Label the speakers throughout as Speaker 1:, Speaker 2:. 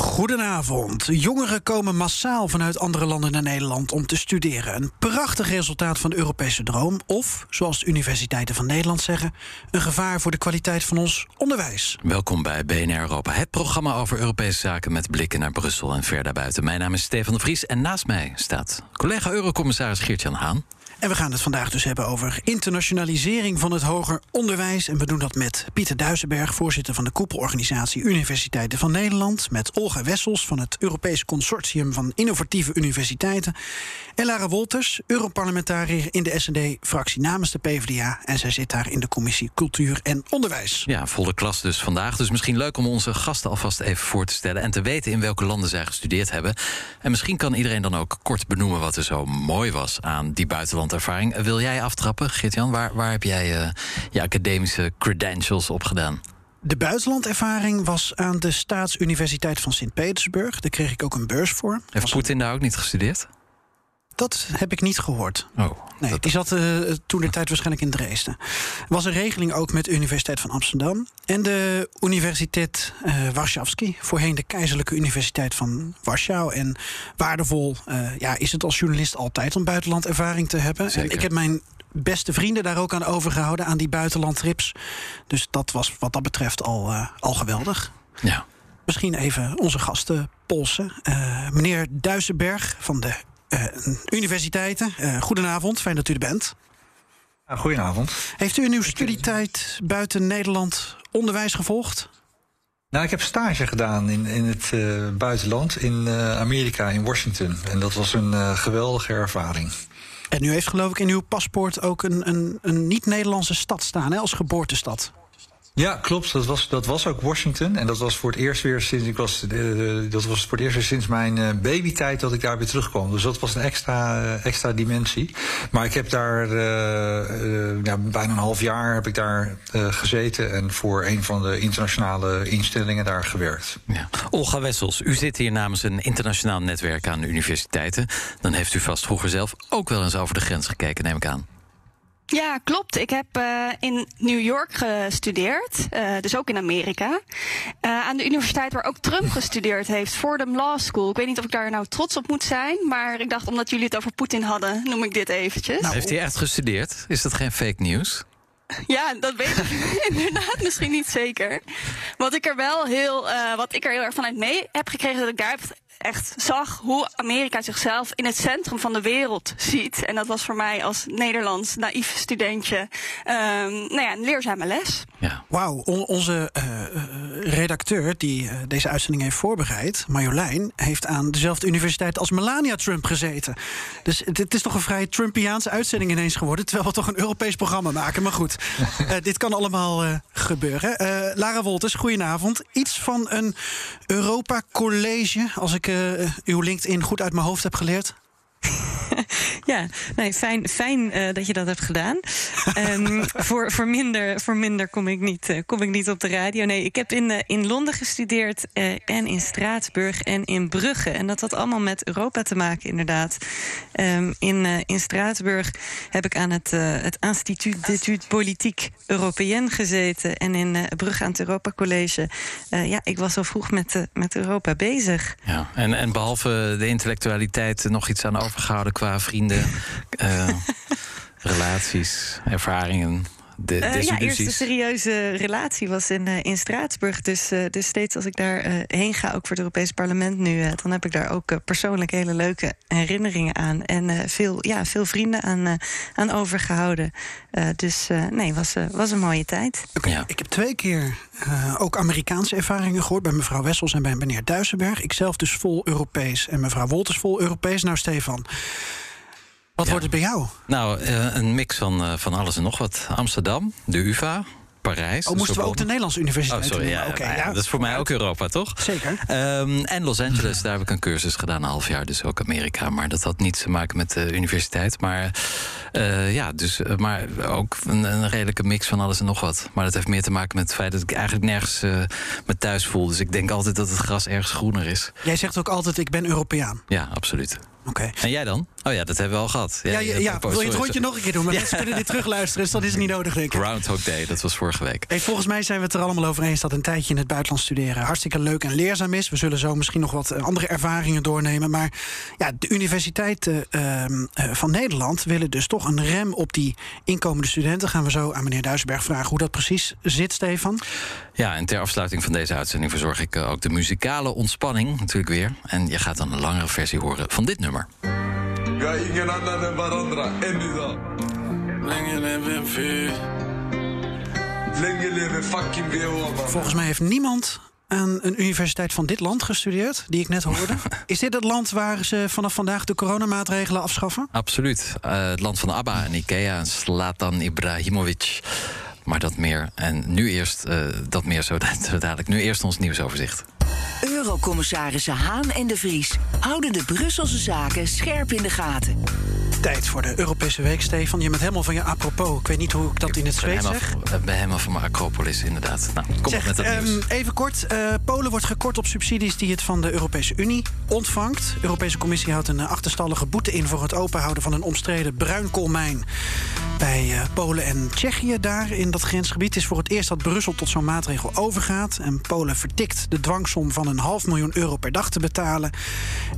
Speaker 1: Goedenavond. Jongeren komen massaal vanuit andere landen naar Nederland om te studeren. Een prachtig resultaat van de Europese droom. Of, zoals de universiteiten van Nederland zeggen, een gevaar voor de kwaliteit van ons onderwijs.
Speaker 2: Welkom bij BNR Europa, het programma over Europese zaken met blikken naar Brussel en ver daarbuiten. Mijn naam is Stefan de Vries en naast mij staat collega Eurocommissaris Geert-Jan Haan.
Speaker 1: En we gaan het vandaag dus hebben over internationalisering van het hoger onderwijs. En we doen dat met Pieter Duisenberg, voorzitter van de koepelorganisatie Universiteiten van Nederland. Met Olga Wessels van het Europees Consortium van Innovatieve Universiteiten. En Lara Wolters, Europarlementariër in de SD-fractie namens de PvdA. En zij zit daar in de commissie Cultuur en Onderwijs.
Speaker 2: Ja, volle klas dus vandaag. Dus misschien leuk om onze gasten alvast even voor te stellen. En te weten in welke landen zij gestudeerd hebben. En misschien kan iedereen dan ook kort benoemen wat er zo mooi was aan die buitenland ervaring. Wil jij aftrappen, Geert-Jan? Waar, waar heb jij uh, je academische credentials op gedaan?
Speaker 1: De buitenlandervaring was aan de Staatsuniversiteit van Sint-Petersburg. Daar kreeg ik ook een beurs voor.
Speaker 2: Heeft Poetin daar ook niet gestudeerd?
Speaker 1: Dat heb ik niet gehoord.
Speaker 2: Oh,
Speaker 1: nee, die zat uh, toen de tijd waarschijnlijk in Dresden. Er was een regeling ook met de Universiteit van Amsterdam en de Universiteit uh, Warszawski, voorheen de Keizerlijke Universiteit van Warschau. En waardevol uh, ja, is het als journalist altijd om buitenlandervaring te hebben.
Speaker 2: Zeker.
Speaker 1: En ik heb mijn beste vrienden daar ook aan overgehouden, aan die buitenlandtrips. Dus dat was wat dat betreft al, uh, al geweldig.
Speaker 2: Ja.
Speaker 1: Misschien even onze gasten polsen. Uh, meneer Duisenberg van de uh, universiteiten. Uh, goedenavond, fijn dat u er bent.
Speaker 3: Goedenavond.
Speaker 1: Heeft u in uw studietijd buiten Nederland onderwijs gevolgd?
Speaker 3: Nou, ik heb stage gedaan in, in het uh, buitenland, in Amerika, in Washington. En dat was een geweldige ervaring.
Speaker 1: En u heeft geloof ik in uw paspoort ook een, een, een niet-Nederlandse stad staan, hè, als geboortestad.
Speaker 3: Ja, klopt. Dat was, dat was ook Washington. En dat was voor het eerst weer sinds ik was. Uh, dat was voor het eerst weer sinds mijn uh, babytijd dat ik daar weer terugkwam. Dus dat was een extra, extra dimensie. Maar ik heb daar bijna een half jaar heb ik daar gezeten en voor een van de internationale instellingen daar gewerkt.
Speaker 2: Ja. Olga Wessels, u zit hier namens een internationaal netwerk aan universiteiten. Dan heeft u vast vroeger zelf ook wel eens over de grens gekeken, neem ik aan.
Speaker 4: Ja, klopt. Ik heb uh, in New York gestudeerd, uh, dus ook in Amerika. Uh, aan de universiteit waar ook Trump gestudeerd heeft, Fordham Law School. Ik weet niet of ik daar nou trots op moet zijn, maar ik dacht omdat jullie het over Poetin hadden, noem ik dit eventjes.
Speaker 2: Nou, heeft hij echt gestudeerd? Is dat geen fake news?
Speaker 4: Ja, dat weet ik inderdaad misschien niet zeker. Wat ik er wel heel, uh, wat ik er heel erg vanuit mee heb gekregen, dat ik daar echt zag hoe Amerika zichzelf in het centrum van de wereld ziet. En dat was voor mij als Nederlands naïef studentje um, nou ja, een leerzame les.
Speaker 2: Ja.
Speaker 1: Wauw, on onze uh, redacteur die uh, deze uitzending heeft voorbereid, Marjolein, heeft aan dezelfde universiteit als Melania Trump gezeten. Dus het, is toch een vrij Trumpiaanse uitzending ineens geworden, terwijl we toch een Europees programma maken. Maar goed, dit kan allemaal gebeuren. Lara Wolters, goedenavond. Iets van een Europa College, als ik uw LinkedIn goed uit mijn hoofd heb geleerd?
Speaker 5: ja, nee, fijn, fijn uh, dat je dat hebt gedaan. um, voor, voor, minder, voor minder kom ik, niet, uh, kom ik niet op de radio. Nee, ik heb in, uh, in Londen gestudeerd en in Straatsburg en in Brugge. En dat had allemaal met Europa te maken, inderdaad. Um, in, in Straatsburg heb ik aan het, het Instituut d'études politiques européennes gezeten. En in Brugge aan het Europa College. ja, ik was al vroeg met, met Europa bezig.
Speaker 2: Ja, en, en behalve de intellectualiteit nog iets aan overgehouden qua vrienden, uh, relaties, ervaringen. De,
Speaker 5: uh, ja, eerste serieuze relatie was in, uh, in Straatsburg. Dus, uh, dus steeds als ik daar heen ga, ook voor het Europees Parlement nu, dan heb ik daar ook persoonlijk hele leuke herinneringen aan. En veel, ja, veel vrienden aan, aan overgehouden. dus nee, was, was een mooie tijd.
Speaker 1: Okay, ja. Ik heb twee keer ook Amerikaanse ervaringen gehoord bij mevrouw Wessels en bij meneer Duisenberg. Ikzelf dus vol Europees en mevrouw Wolters vol Europees. Nou, Stefan. Wat wordt het bij jou?
Speaker 2: Nou, eh, een mix van, eh, van alles en nog wat. Amsterdam, de UvA, Parijs.
Speaker 1: Oh, moesten we ook de Nederlandse universiteit
Speaker 2: Oh, sorry. Ja,
Speaker 1: Oké,
Speaker 2: nou ja,
Speaker 1: ja.
Speaker 2: Dat is voor mij ook Europa, toch?
Speaker 1: Zeker.
Speaker 2: Ehm, en Los Angeles, daar heb ik een cursus gedaan, een half jaar, dus ook Amerika. Maar dat had niets te maken met de universiteit. Maar eh, ja, dus, maar ook een, een redelijke mix van alles en nog wat. Maar dat heeft meer te maken met het feit dat ik eigenlijk nergens me thuis voel. Dus ik denk altijd dat het gras ergens groener is.
Speaker 1: Jij zegt ook altijd, ik ben Europeaan.
Speaker 2: Ja, absoluut.
Speaker 1: Oké.
Speaker 2: En jij dan? Oh ja, dat hebben we al gehad.
Speaker 1: Ja, ja, wil je het rondje nog een keer doen? Maar mensen kunnen dit terugluisteren, dus dat is niet nodig, denk ik.
Speaker 2: Groundhog Day, dat was vorige week.
Speaker 1: Hey, volgens mij zijn we het er allemaal over eens dat een tijdje in het buitenland studeren hartstikke leuk en leerzaam is. We zullen zo misschien nog wat eh, andere ervaringen doornemen. Maar ja, de universiteiten ehm, eh, van Nederland willen dus toch een rem op die inkomende studenten. Gaan we zo aan meneer Duisenberg vragen hoe dat precies zit, Stefan.
Speaker 2: Ja, en ter afsluiting van deze uitzending verzorg ik eh, ook de muzikale ontspanning natuurlijk weer. En je gaat dan een langere versie horen van dit nummer.
Speaker 6: Ja, ingen annan än varandra än idag. Länge leve vi. Länge leve fucking.
Speaker 1: Volgens mij heeft niemand aan een universiteit van dit land gestudeerd, die ik net hoorde. Is dit het land waar ze vanaf vandaag de coronamaatregelen afschaffen?
Speaker 2: Absoluut. Eh, het land van ABBA en Ikea en Slatan Ibrahimovic. Maar dat meer. En nu eerst, eh, dat meer zo, zo dadelijk. Nu eerst ons nieuwsoverzicht.
Speaker 7: Eurocommissarissen Haan en de Vries houden de Brusselse zaken scherp in de gaten.
Speaker 1: Tijd voor de Europese week, Stefan. Je bent helemaal van je apropos. Ik weet niet hoe ik dat in het Zweeds zeg.
Speaker 2: ik ben helemaal van mijn Acropolis, inderdaad. Nou, kom
Speaker 1: Zeg,
Speaker 2: met dat
Speaker 1: ehm,
Speaker 2: nieuws.
Speaker 1: even kort. eh, Polen wordt gekort op subsidies die het van de Europese Unie ontvangt. De Europese Commissie houdt een achterstallige boete in... voor het openhouden van een omstreden bruinkoolmijn... bij eh, Polen en Tsjechië daar in dat grensgebied. Het is voor het eerst dat Brussel tot zo'n maatregel overgaat. En Polen vertikt de dwangsom van een half miljoen euro per dag te betalen.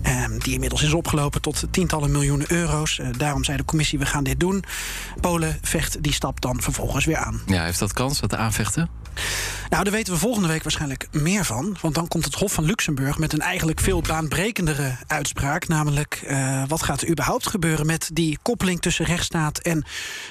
Speaker 1: ehm, die inmiddels is opgelopen tot tientallen miljoenen euro's. Eh, daarom zei de Commissie, we gaan dit doen. Polen vecht die stap dan vervolgens weer aan.
Speaker 2: Ja, heeft dat kans, dat aanvechten?
Speaker 1: Nou, daar weten we volgende week waarschijnlijk meer van. Want dan komt het Hof van Luxemburg met een eigenlijk veel baanbrekendere uitspraak. Namelijk, eh, wat gaat er überhaupt gebeuren met die koppeling tussen rechtsstaat en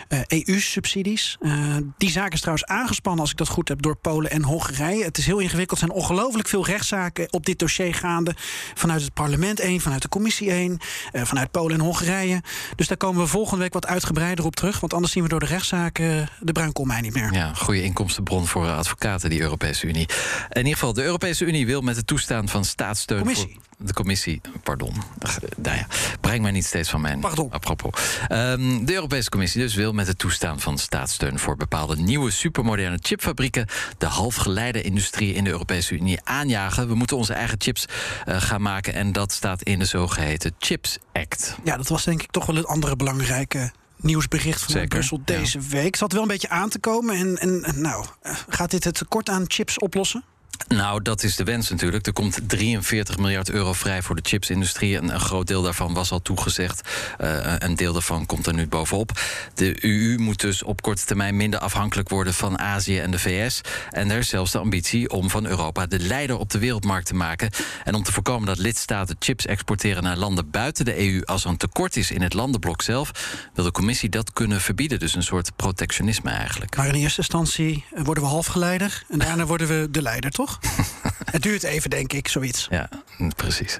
Speaker 1: eh, EU-subsidies? Eh, die zaak is trouwens aangespannen, als ik dat goed heb, door Polen en Hongarije. Het is heel ingewikkeld. Er zijn ongelooflijk veel rechtszaken op dit dossier gaande. Vanuit het parlement één, vanuit de commissie één, vanuit Polen en Hongarije. Dus daar komen we volgende week wat uitgebreider op terug. Want anders zien we door de rechtszaken de bruinkoolmijn niet meer.
Speaker 2: Ja, goede inkomstenbron voor advocaten, die Europese Unie. In ieder geval, de Europese Unie wil met het toestaan van staatssteun...
Speaker 1: Commissie.
Speaker 2: Voor de commissie, pardon. Ach, Nou ja, breng mij niet steeds van mijn
Speaker 1: Pardon.
Speaker 2: apropos. Ehm, de Europese Commissie dus wil met het toestaan van staatssteun... voor bepaalde nieuwe supermoderne chipfabrieken... de halfgeleiderindustrie in de Europese Unie aanjagen. We moeten onze eigen chips eh, gaan maken... en dat staat in de zogeheten Chips Act.
Speaker 1: Ja, dat was denk ik toch wel het andere belangrijke nieuwsbericht vanuit
Speaker 2: Zeker,
Speaker 1: Brussel
Speaker 2: ja.
Speaker 1: deze week. Het zat wel een beetje aan te komen. En, en en nou, eh, gaat dit het tekort aan chips oplossen?
Speaker 2: Nou, dat is de wens natuurlijk. Er komt 43 miljard euro vrij voor de chipsindustrie. En een groot deel daarvan was al toegezegd. Eh, een deel daarvan komt er nu bovenop. De EU moet dus op korte termijn minder afhankelijk worden van Azië en de VS. En er is zelfs de ambitie om van Europa de leider op de wereldmarkt te maken. En om te voorkomen dat lidstaten chips exporteren naar landen buiten de EU als er een tekort is in het landenblok zelf, wil de commissie dat kunnen verbieden. Dus een soort protectionisme eigenlijk.
Speaker 1: Maar in eerste instantie worden we halfgeleider. En daarna worden we de leider, toch? het duurt even, denk ik, zoiets.
Speaker 2: Ja, precies.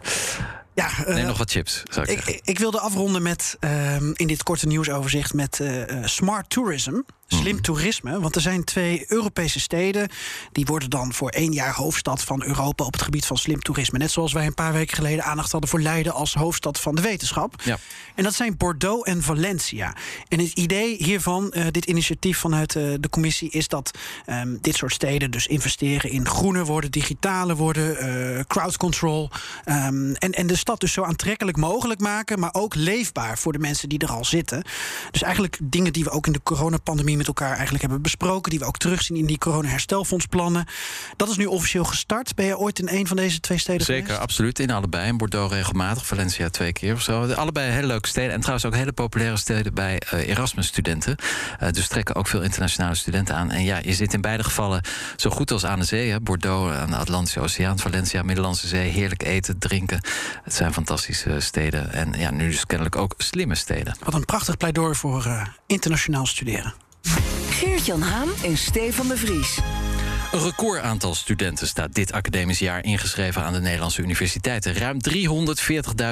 Speaker 1: Ja, eh,
Speaker 2: Neem nog wat chips, zou ik
Speaker 1: ik, ik wilde afronden met ehm, in dit korte nieuwsoverzicht met eh, eh, smart tourism. Slim toerisme. Want er zijn twee Europese steden. Die worden dan voor één jaar hoofdstad van Europa op het gebied van slim toerisme. Net zoals wij een paar weken geleden aandacht hadden voor Leiden als hoofdstad van de wetenschap.
Speaker 2: Ja.
Speaker 1: En dat zijn Bordeaux en Valencia. En het idee hiervan, eh, dit initiatief vanuit eh, de commissie, is dat ehm, dit soort steden dus investeren in groener worden, digitale worden, eh, crowd control. ehm, en, en de stad dus zo aantrekkelijk mogelijk maken, maar ook leefbaar voor de mensen die er al zitten. Dus eigenlijk dingen die we ook in de coronapandemie met elkaar eigenlijk hebben besproken, die we ook terugzien in die corona-herstelfondsplannen. Dat is nu officieel gestart. Ben je ooit in een van deze twee steden
Speaker 2: Zeker,
Speaker 1: geweest?
Speaker 2: absoluut. In allebei. In Bordeaux regelmatig, Valencia twee keer of zo. Allebei hele leuke steden. En trouwens ook hele populaire steden bij eh, Erasmus-studenten. Eh, dus trekken ook veel internationale studenten aan. En ja, je zit in beide gevallen zo goed als aan de zee. Hè. Bordeaux aan de Atlantische Oceaan, Valencia, Middellandse Zee. Heerlijk eten, drinken. Het zijn fantastische steden. En ja, nu dus kennelijk ook slimme steden.
Speaker 1: Wat een prachtig pleidooi voor eh, internationaal studeren.
Speaker 7: Geert-Jan Haan en Stefan de Vries.
Speaker 2: Een record aantal studenten staat dit academisch jaar ingeschreven aan de Nederlandse universiteiten. Ruim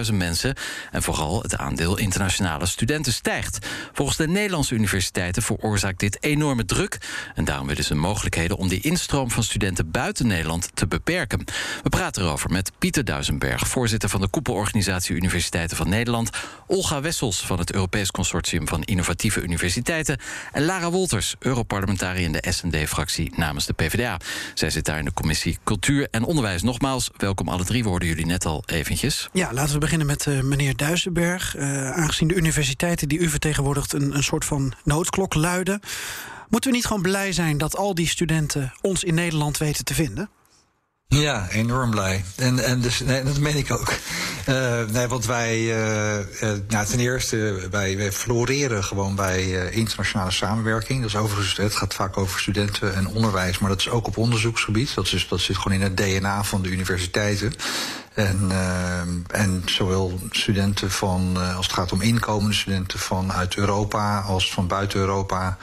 Speaker 2: 340.000 mensen. En vooral het aandeel internationale studenten stijgt. Volgens de Nederlandse universiteiten veroorzaakt dit enorme druk. En daarom willen ze mogelijkheden om die instroom van studenten buiten Nederland te beperken. We praten erover met Pieter Duisenberg, voorzitter van de koepelorganisatie Universiteiten van Nederland. Olga Wessels van het Europees Consortium van Innovatieve Universiteiten. En Lara Wolters, Europarlementariër in de SD-fractie namens de PvdA. Zij zit daar in de commissie Cultuur en Onderwijs. Nogmaals, welkom alle drie, worden jullie net al eventjes.
Speaker 1: Ja, laten we beginnen met uh, meneer Duisenberg. Uh, aangezien de universiteiten die u vertegenwoordigt een, een soort van noodklok luiden... moeten we niet gewoon blij zijn dat al die studenten ons in Nederland weten te vinden?
Speaker 3: Ja, enorm blij. En, en dus, nee, dat meen ik ook. Uh, nee, want wij, uh, nou, ten eerste, wij, wij floreren gewoon bij internationale samenwerking. Dat is overigens, het gaat vaak over studenten en onderwijs, maar dat is ook op onderzoeksgebied. Dat, is, dat zit gewoon in het DNA van de universiteiten. En, en zowel studenten van, als het gaat om inkomende studenten vanuit Europa als van buiten Europa.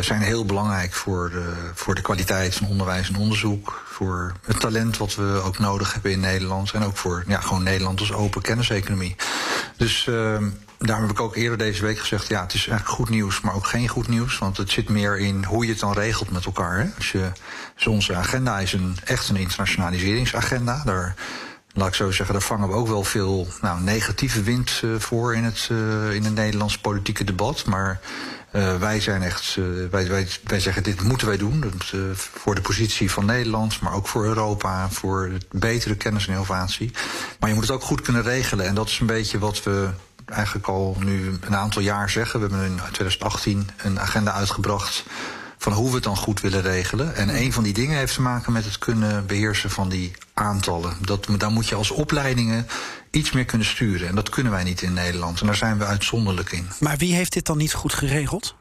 Speaker 3: Zijn heel belangrijk voor de, voor de kwaliteit van onderwijs en onderzoek. Voor het talent wat we ook nodig hebben in Nederland. En ook voor ja, gewoon Nederland als open kenniseconomie. Dus uh, daarom heb ik ook eerder deze week gezegd... ja, het is eigenlijk goed nieuws, maar ook geen goed nieuws. Want het zit meer in hoe je het dan regelt met elkaar. Hè? Als je, dus onze agenda is een, echt een internationaliseringsagenda. Daar laat ik zo zeggen, daar vangen we ook wel veel nou, negatieve wind uh, voor in het, uh, in het Nederlands politieke debat. Maar uh, wij zijn echt, uh, wij, wij, wij zeggen dit moeten wij doen. Dat, uh, voor de positie van Nederland, maar ook voor Europa, voor betere kennis en innovatie. Maar je moet het ook goed kunnen regelen. En dat is een beetje wat we eigenlijk al nu een aantal jaar zeggen. We hebben in 2018 een agenda uitgebracht van hoe we het dan goed willen regelen. En een van die dingen heeft te maken met het kunnen beheersen van die aantallen. Dat, daar moet je als opleidingen iets meer kunnen sturen. En dat kunnen wij niet in Nederland. En daar zijn we uitzonderlijk in.
Speaker 1: Maar wie heeft dit dan niet goed geregeld?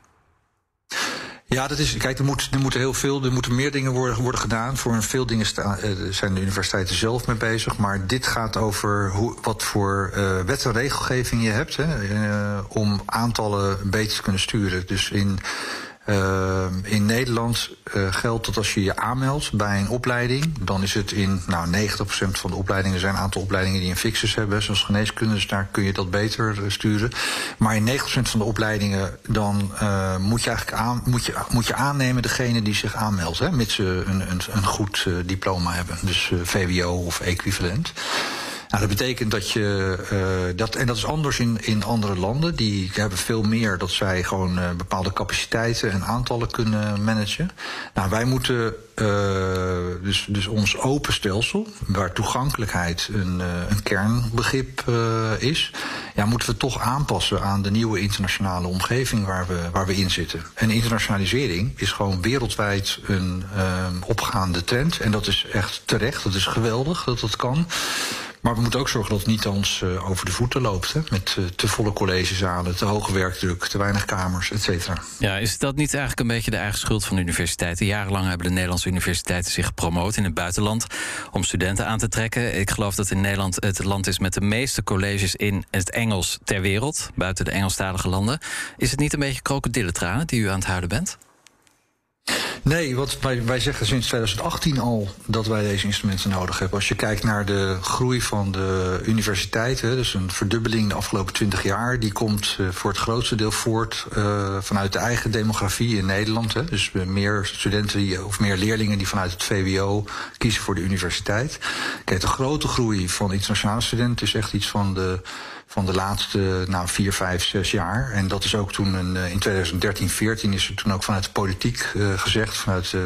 Speaker 3: Ja, dat is. Kijk, er, moet, er moeten heel veel, er moeten meer dingen worden, worden gedaan. Voor veel dingen sta, uh, zijn de universiteiten zelf mee bezig. Maar dit gaat over hoe, wat voor uh, wet en regelgeving je hebt hè, uh, om aantallen beter te kunnen sturen. Dus in uh, in Nederland uh, geldt dat als je je aanmeldt bij een opleiding, dan is het in nou, 90% van de opleidingen zijn een aantal opleidingen die een fixus hebben, zoals geneeskunde, dus daar kun je dat beter uh, sturen. Maar in 90% van de opleidingen dan uh, moet je eigenlijk aan, moet je, moet je aannemen degene die zich aanmeldt, hè, mits ze een, een, een goed diploma hebben, dus VWO of equivalent. Nou, dat betekent dat je uh, dat en dat is anders in, in andere landen. Die hebben veel meer dat zij gewoon uh, bepaalde capaciteiten en aantallen kunnen managen. Nou, wij moeten uh, dus, dus ons open stelsel, waar toegankelijkheid een, een kernbegrip is, ja, moeten we toch aanpassen aan de nieuwe internationale omgeving waar we, waar we in zitten. En internationalisering is gewoon wereldwijd een opgaande trend. En dat is echt terecht, dat is geweldig dat dat kan. Maar we moeten ook zorgen dat het niet ons uh, over de voeten loopt. Hè? Met uh, te volle collegezalen, te hoge werkdruk, te weinig kamers, et cetera.
Speaker 2: Ja, is dat niet eigenlijk een beetje de eigen schuld van de universiteiten? Jarenlang hebben de Nederlandse universiteiten zich gepromoot in het buitenland om studenten aan te trekken. Ik geloof dat in Nederland het land is met de meeste colleges in het Engels ter wereld, buiten de Engelstalige landen. Is het niet een beetje krokodillentranen die u aan het huilen bent?
Speaker 3: Nee, wat wij, wij zeggen sinds 2018 al dat wij deze instrumenten nodig hebben. Als je kijkt naar de groei van de universiteiten, dus een verdubbeling de afgelopen 20 jaar, die komt uh, voor het grootste deel voort uh, vanuit de eigen demografie in Nederland. Hè. Dus meer studenten of meer leerlingen die vanuit het VWO kiezen voor de universiteit. Kijk, de grote groei van internationale studenten is echt iets van de van de laatste nou, vier, vijf, zes jaar. En dat is ook toen een, in 2013, 14 is er toen ook vanuit de politiek uh, gezegd, vanuit. Uh,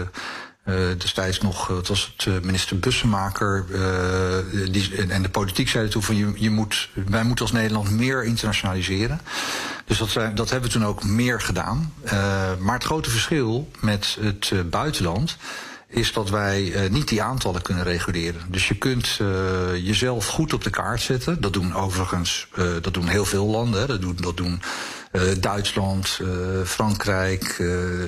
Speaker 3: destijds nog, het was het minister Bussemaker. Die, en de politiek zeiden toen van je, je moet, wij moeten als Nederland meer internationaliseren. Dus dat, dat hebben we toen ook meer gedaan. maar het grote verschil met het buitenland is dat wij uh, niet die aantallen kunnen reguleren. Dus je kunt uh, jezelf goed op de kaart zetten. Dat doen overigens uh, dat doen heel veel landen. Hè. Dat doen, dat doen Duitsland, Frankrijk.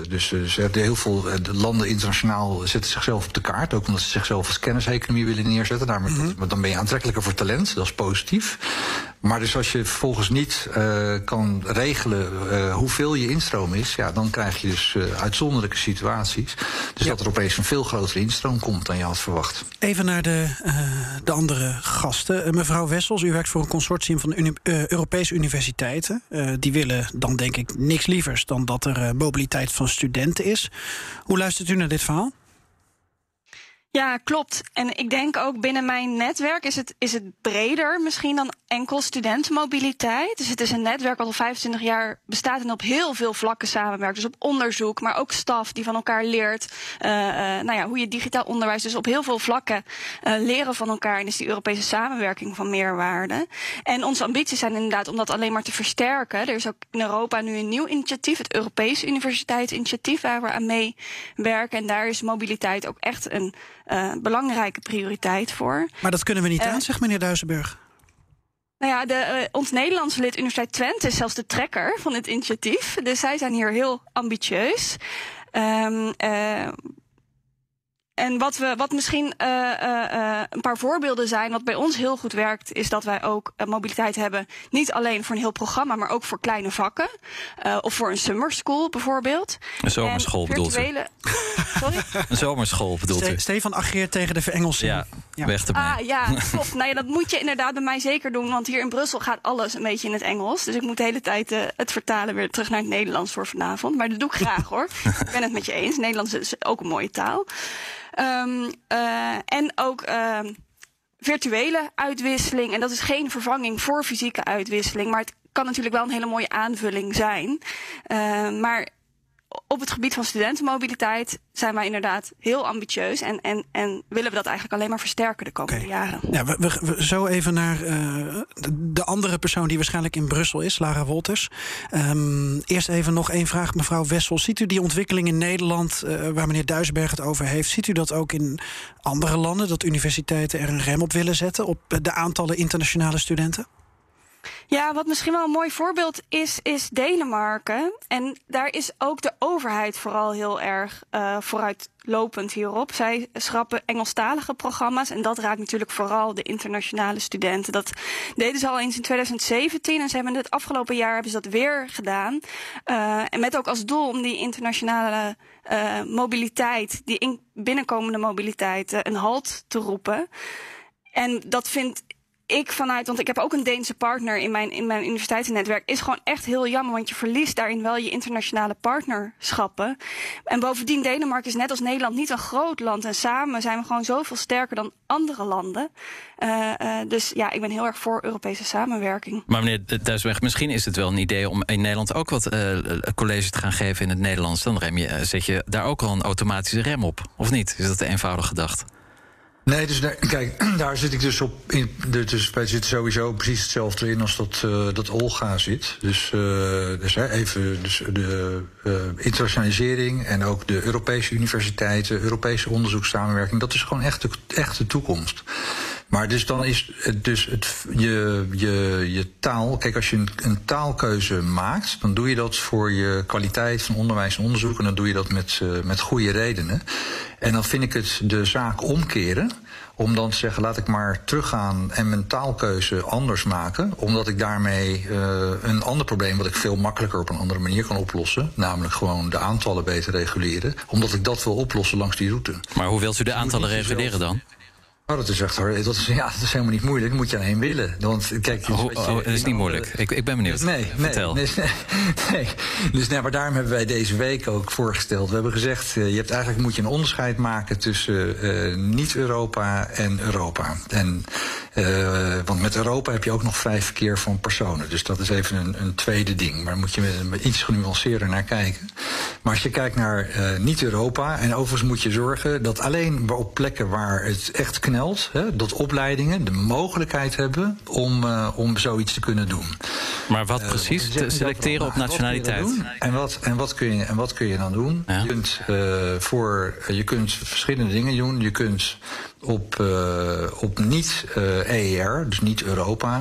Speaker 3: dus, dus er heel veel landen internationaal zetten zichzelf op de kaart. Ook omdat ze zichzelf als kenniseconomie willen neerzetten. Daarmee, mhm. Dan ben je aantrekkelijker voor talent, dat is positief. Maar dus als je vervolgens niet uh, kan regelen uh, hoeveel je instroom is, ja, dan krijg je dus uh, uitzonderlijke situaties. Dus dat er opeens een veel grotere instroom komt dan je had verwacht.
Speaker 1: Even naar de, de andere gasten. mevrouw Wessels, u werkt voor een consortium van uni Europese universiteiten. die willen dan denk ik niks lievers dan dat er mobiliteit van studenten is. Hoe luistert u naar dit verhaal?
Speaker 4: Ja, klopt. En ik denk ook binnen mijn netwerk is het, is het breder misschien dan enkel studentenmobiliteit. Dus het is een netwerk wat al 25 jaar bestaat en op heel veel vlakken samenwerkt. Dus op onderzoek, maar ook staf die van elkaar leert. Uh, uh, nou ja, hoe je digitaal onderwijs, dus op heel veel vlakken uh, leren van elkaar. En is die Europese samenwerking van meerwaarde. En onze ambities zijn inderdaad om dat alleen maar te versterken. Er is ook in Europa nu een nieuw initiatief, het Europese Universiteitsinitiatief, waar we aan meewerken. En daar is mobiliteit ook echt een belangrijke prioriteit voor.
Speaker 1: Maar dat kunnen we niet aan, zegt meneer Duisenburg.
Speaker 4: Nou ja, de, uh, ons Nederlandse lid Universiteit Twente is zelfs de trekker van het initiatief. Dus zij zijn hier heel ambitieus. Um, en wat, we, wat misschien uh, uh, een paar voorbeelden zijn, wat bij ons heel goed werkt, is dat wij ook mobiliteit hebben. Niet alleen voor een heel programma, maar ook voor kleine vakken. of voor een summer school bijvoorbeeld.
Speaker 2: Een zomerschool bedoelt virtuele... Sorry? Een zomerschool bedoelt Ste
Speaker 1: u? Stefan ageert tegen de verengelsing.
Speaker 2: Ja, ja. weg ermee.
Speaker 4: Ah, ja, klopt. nou ja, dat moet je inderdaad bij mij zeker doen. Want hier in Brussel gaat alles een beetje in het Engels. Dus ik moet de hele tijd het vertalen weer terug naar het Nederlands voor vanavond. Maar dat doe ik graag hoor. ik ben het met je eens. Nederlands is ook een mooie taal. Um, uh, en ook uh, virtuele uitwisseling. En dat is geen vervanging voor fysieke uitwisseling. Maar het kan natuurlijk wel een hele mooie aanvulling zijn. Uh, maar op het gebied van studentenmobiliteit zijn wij inderdaad heel ambitieus. En, en, en willen we dat eigenlijk alleen maar versterken de komende jaren.
Speaker 1: Ja, we, we, zo even naar uh, de andere persoon die waarschijnlijk in Brussel is, Lara Wolters. Um, eerst even nog één vraag, mevrouw Wessel. Ziet u die ontwikkeling in Nederland, uh, waar meneer Duisberg het over heeft, ziet u dat ook in andere landen, dat universiteiten er een rem op willen zetten op de aantallen internationale studenten?
Speaker 4: Ja, wat misschien wel een mooi voorbeeld is, is Denemarken. En daar is ook de overheid vooral heel erg uh, vooruitlopend hierop. Zij schrappen Engelstalige programma's en dat raakt natuurlijk vooral de internationale studenten. Dat deden ze al eens in 2017 en ze hebben het afgelopen jaar hebben ze dat weer gedaan. Uh, en met ook als doel om die internationale uh, mobiliteit, die in binnenkomende mobiliteit, een halt te roepen. En dat vindt ik vanuit, want ik heb ook een Deense partner in mijn, in mijn universiteitsnetwerk, is gewoon echt heel jammer, want je verliest daarin wel je internationale partnerschappen. En bovendien, Denemarken is net als Nederland niet een groot land en samen zijn we gewoon zoveel sterker dan andere landen. Uh, uh, dus ja, ik ben heel erg voor Europese samenwerking.
Speaker 2: Maar meneer Duisweg, misschien is het wel een idee om in Nederland ook wat uh, colleges te gaan geven in het Nederlands. Dan rem je, zet je daar ook al een automatische rem op, of niet? Is dat eenvoudig gedacht?
Speaker 3: Nee, dus daar, kijk, daar zit ik dus op. In, dus wij zitten sowieso precies hetzelfde in als dat, uh, dat Olga zit. Dus, uh, dus hè, even dus de uh, internationalisering en ook de Europese universiteiten, Europese onderzoekssamenwerking, dat is gewoon echt de, echt de toekomst. Maar dus dan is het dus het, je, je, je taal. Kijk, als je een, een, taalkeuze maakt, dan doe je dat voor je kwaliteit van onderwijs en onderzoek. En dan doe je dat met, uh, met goede redenen. En dan vind ik het de zaak omkeren. Om dan te zeggen, laat ik maar teruggaan en mijn taalkeuze anders maken. Omdat ik daarmee uh, een ander probleem, wat ik veel makkelijker op een andere manier kan oplossen. Namelijk gewoon de aantallen beter reguleren. Omdat ik dat wil oplossen langs die route.
Speaker 2: Maar hoe wilt u de aantallen reguleren dan?
Speaker 3: Oh, dat is echt hoor. Dat is, ja, dat is helemaal niet moeilijk. Dat moet je alleen willen. Want kijk,
Speaker 2: oh, oh, dat is niet moeilijk. Ik, ik ben benieuwd.
Speaker 3: Nee, nee
Speaker 2: Vertel.
Speaker 3: Nee, nee, Dus nou, maar daarom hebben wij deze week ook voorgesteld. We hebben gezegd, uh, je hebt eigenlijk moet je een onderscheid maken tussen uh, niet-Europa en Europa. En, uh, want met Europa heb je ook nog vrij verkeer van personen. Dus dat is even een, een tweede ding. Maar daar moet je met, iets genuanceerder naar kijken. Maar als je kijkt naar niet-Europa, en overigens moet je zorgen dat alleen op plekken waar het echt knelt hè, dat opleidingen de mogelijkheid hebben om, uh, om zoiets te kunnen doen.
Speaker 2: Maar wat
Speaker 3: Eh,
Speaker 2: precies? Te selecteren op
Speaker 3: wat
Speaker 2: nationaliteit?
Speaker 3: En wat, en, wat kun je, en wat kun je dan doen?
Speaker 2: Ja.
Speaker 3: Je, kunt, eh, voor, je kunt verschillende dingen doen. Je kunt op, eh, op niet eh EER, dus niet Europa.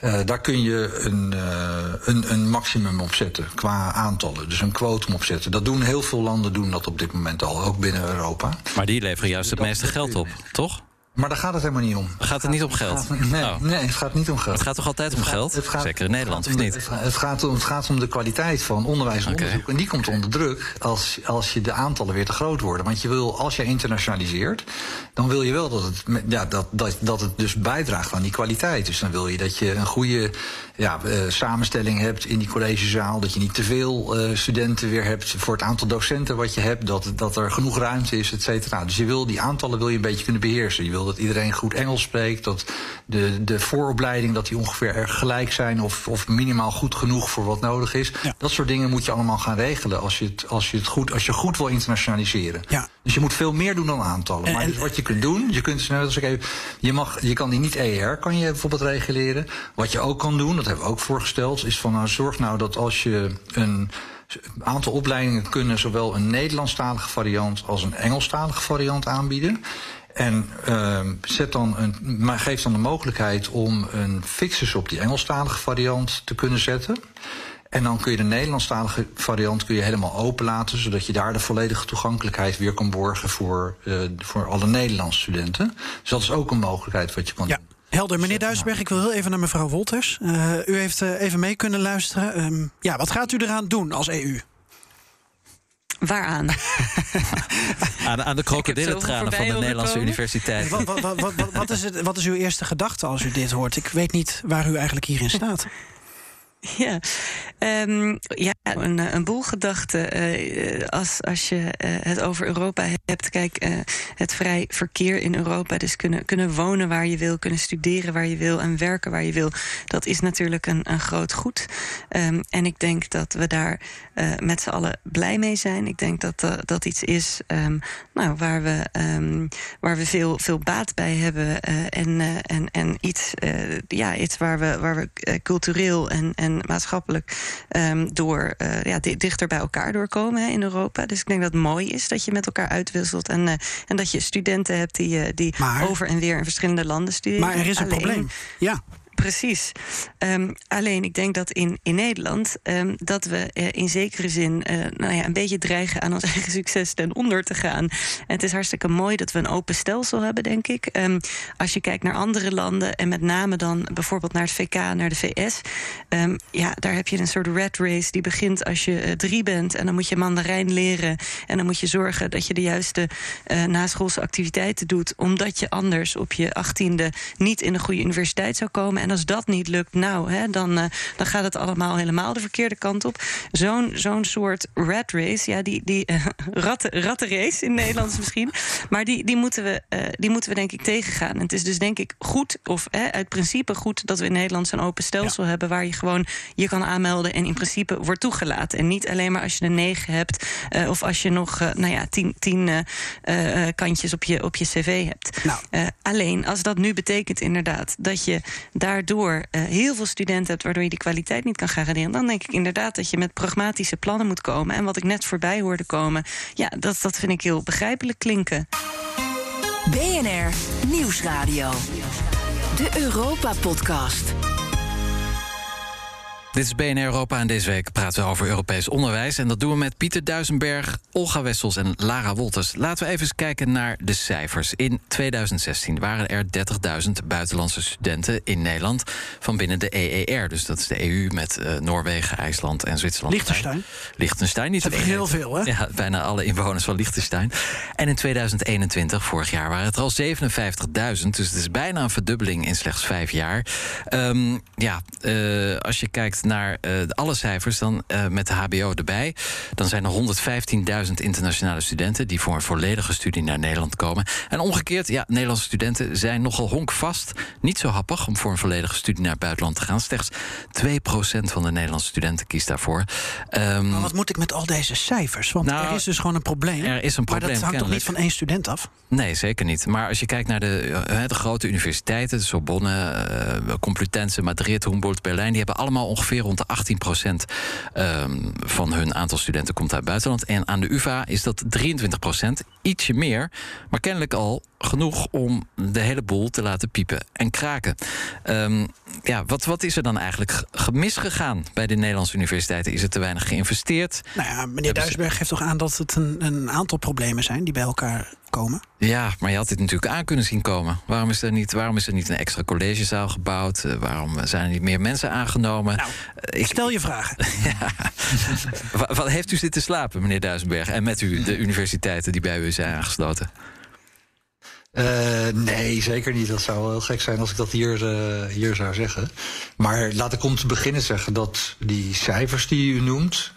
Speaker 3: eh, daar kun je een, eh, een, een maximum op zetten qua aantallen. Dus een quotum opzetten. Dat doen heel veel landen doen dat op dit moment al, ook binnen Europa.
Speaker 2: Maar die leveren juist het
Speaker 3: Dat-
Speaker 2: meeste geld op, toch?
Speaker 3: Maar daar gaat het helemaal niet om.
Speaker 2: Gaat het niet om geld?
Speaker 3: Nee,
Speaker 2: Oh.
Speaker 3: nee, het gaat niet om geld.
Speaker 2: Het gaat toch altijd om geld?
Speaker 3: het gaat-
Speaker 2: Zeker in Nederland, of niet?
Speaker 3: Het gaat, het, gaat om, het gaat om de kwaliteit van onderwijs en onderzoek. En die komt onder druk als, als je de aantallen weer te groot worden. Want je wil, als je internationaliseert, dan wil je wel dat het, ja, dat, dat, dat het dus bijdraagt aan die kwaliteit. Dus dan wil je dat je een goede ja, eh, samenstelling hebt in die collegezaal. Dat je niet te veel eh, studenten weer hebt voor het aantal docenten wat je hebt. Dat, dat er genoeg ruimte is, et cetera. Dus je wil die aantallen wil je een beetje kunnen beheersen. Je wil dat iedereen goed Engels spreekt. Dat de, de vooropleiding dat die ongeveer erg gelijk zijn. Of, of minimaal goed genoeg voor wat nodig is.
Speaker 1: Ja.
Speaker 3: Dat soort dingen moet je allemaal gaan regelen als je het, als je het goed, als je goed wil internationaliseren.
Speaker 1: Ja.
Speaker 3: Dus je moet veel meer doen dan aantallen.
Speaker 1: En-
Speaker 3: maar
Speaker 1: en-
Speaker 3: dus wat je kunt doen, je kunt, ik even, je, mag, je kan die niet ER, kan je bijvoorbeeld reguleren. Wat je ook kan doen, dat hebben we ook voorgesteld, is van nou zorg nou dat als je een aantal opleidingen kunnen zowel een Nederlandstalige variant als een Engelstalige variant aanbieden. En ehm, zet dan een, maar geef dan de mogelijkheid om een fixus op die Engelstalige variant te kunnen zetten. En dan kun je de Nederlandstalige variant kun je helemaal openlaten, zodat je daar de volledige toegankelijkheid weer kan borgen voor, eh, voor alle Nederlandse studenten. Dus dat is ook een mogelijkheid wat je kan
Speaker 1: Ja.
Speaker 3: doen.
Speaker 1: Helder, meneer Duisenberg, ik wil heel even naar mevrouw Wolters. Eh, u heeft eh, even mee kunnen luisteren. Ehm, ja, wat gaat u eraan doen als EU?
Speaker 5: Waaraan?
Speaker 2: Aan, aan de krokodillentranen van de Nederlandse universiteit.
Speaker 1: Wat, wat, wat, wat, wat is het, wat is uw eerste gedachte als u dit hoort? Ik weet niet waar u eigenlijk hierin staat.
Speaker 5: Ja, Ehm, ja een, een boel gedachten. eh, als, als je eh, het over Europa hebt. Kijk, eh, het vrij verkeer in Europa. Dus kunnen, kunnen wonen waar je wil, kunnen studeren waar je wil en werken waar je wil. Dat is natuurlijk een, een groot goed. Ehm, en ik denk dat we daar eh, met z'n allen blij mee zijn. Ik denk dat eh, dat iets is ehm, nou, waar we, ehm, waar we veel, veel baat bij hebben. eh, en, en, en iets, ja, iets waar we, waar we cultureel en, en maatschappelijk ehm, door ja, di- dichter bij elkaar doorkomen hè, in Europa. Dus ik denk dat het mooi is dat je met elkaar uitwisselt. En, en dat je studenten hebt die, die
Speaker 1: Maar-
Speaker 5: over en weer in verschillende landen studeren.
Speaker 1: Maar er is een
Speaker 5: Alleen-
Speaker 1: probleem. Ja,
Speaker 5: Precies. Ehm, alleen ik denk dat in, in Nederland ehm, dat we eh, in zekere zin eh, nou ja, een beetje dreigen aan ons eigen succes ten onder te gaan. En het is hartstikke mooi dat we een open stelsel hebben, denk ik. Ehm, als je kijkt naar andere landen en met name dan bijvoorbeeld naar het VK, naar de VS. ja, daar heb je een soort rat race die begint als je eh, drie bent. En dan moet je Mandarijn leren. En dan moet je zorgen dat je de juiste naschoolse activiteiten doet. Omdat je anders op je achttiende niet in een goede universiteit zou komen. En als dat niet lukt, nou, hè, dan, eh, dan gaat het allemaal helemaal de verkeerde kant op. Zo'n zo'n soort rat race, ja, die, die eh, ratten, rattenrace in Nederlands misschien. Maar die, die, moeten we, eh, die moeten we denk ik tegengaan. En het is dus denk ik goed, of hè, uit principe goed, dat we in Nederland zo'n open stelsel hebben waar je gewoon je kan aanmelden en in principe wordt toegelaten. En niet alleen maar als je een 9 hebt of als je nog nou ja, tien, tien kantjes op je, op je cv hebt.
Speaker 1: Nou.
Speaker 5: Alleen als dat nu betekent inderdaad dat je daardoor eh, heel veel studenten hebt waardoor je die kwaliteit niet kan garanderen, dan denk ik inderdaad dat je met pragmatische plannen moet komen. En wat ik net voorbij hoorde komen, ja, dat, dat vind ik heel begrijpelijk klinken.
Speaker 7: BNR Nieuwsradio. De Europa-podcast.
Speaker 2: Dit is BNR Europa en deze week praten we over Europees onderwijs. En dat doen we met Pieter Duisenberg, Olga Wessels en Lara Wolters. Laten we even eens kijken naar de cijfers. In 2016 waren er 30.000 buitenlandse studenten in Nederland van binnen de EER. Dus dat is de EU met eh, Noorwegen, IJsland en Zwitserland.
Speaker 1: Liechtenstein.
Speaker 2: Liechtenstein, niet te
Speaker 1: Dat is heel veel, hè?
Speaker 2: Ja, bijna alle inwoners van Liechtenstein. En in 2021, vorig jaar, waren het er al 57.000. Dus het is bijna een verdubbeling in slechts vijf jaar. Ehm, ja, eh, als je kijkt naar eh, alle cijfers, dan eh, met de HBO erbij, dan zijn er 115.000 internationale studenten die voor een volledige studie naar Nederland komen. En omgekeerd, ja, Nederlandse studenten zijn nogal honkvast. Niet zo happig om voor een volledige studie naar het buitenland te gaan. Slechts 2% van de Nederlandse studenten kiest daarvoor. Ehm,
Speaker 1: maar wat moet ik met al deze cijfers? Want
Speaker 2: Nou,
Speaker 1: er is dus gewoon een probleem.
Speaker 2: er is een
Speaker 1: Maar
Speaker 2: probleem,
Speaker 1: dat hangt toch niet van één student af?
Speaker 2: Nee, zeker niet. Maar als je kijkt naar de, eh, de grote universiteiten, de Sorbonne, eh, Complutense, Madrid, Humboldt, Berlijn, die hebben allemaal ongeveer ongeveer. Rond de 18 procent ehm, van hun aantal studenten komt uit het buitenland. En aan de UvA is dat 23 procent. Ietsje meer, maar kennelijk al genoeg om de hele boel te laten piepen en kraken. Ehm, ja, wat, wat is er dan eigenlijk misgegaan bij de Nederlandse universiteiten? Is er te weinig geïnvesteerd?
Speaker 1: Nou ja, meneer Duisberg geeft toch aan dat het een, een aantal problemen zijn die bij elkaar komen?
Speaker 2: Ja, maar je had dit natuurlijk aan kunnen zien komen. Waarom is er niet, waarom is er niet een extra collegezaal gebouwd? Uh, waarom zijn er niet meer mensen aangenomen?
Speaker 1: Nou, uh, ik stel je vragen.
Speaker 2: ja. wat, heeft u zitten slapen, meneer Duisenberg? En met u de universiteiten die bij u zijn aangesloten?
Speaker 3: Uh, nee, zeker niet. Dat zou heel gek zijn als ik dat hier, uh, hier zou zeggen. Maar laat ik om te beginnen zeggen dat die cijfers die u noemt.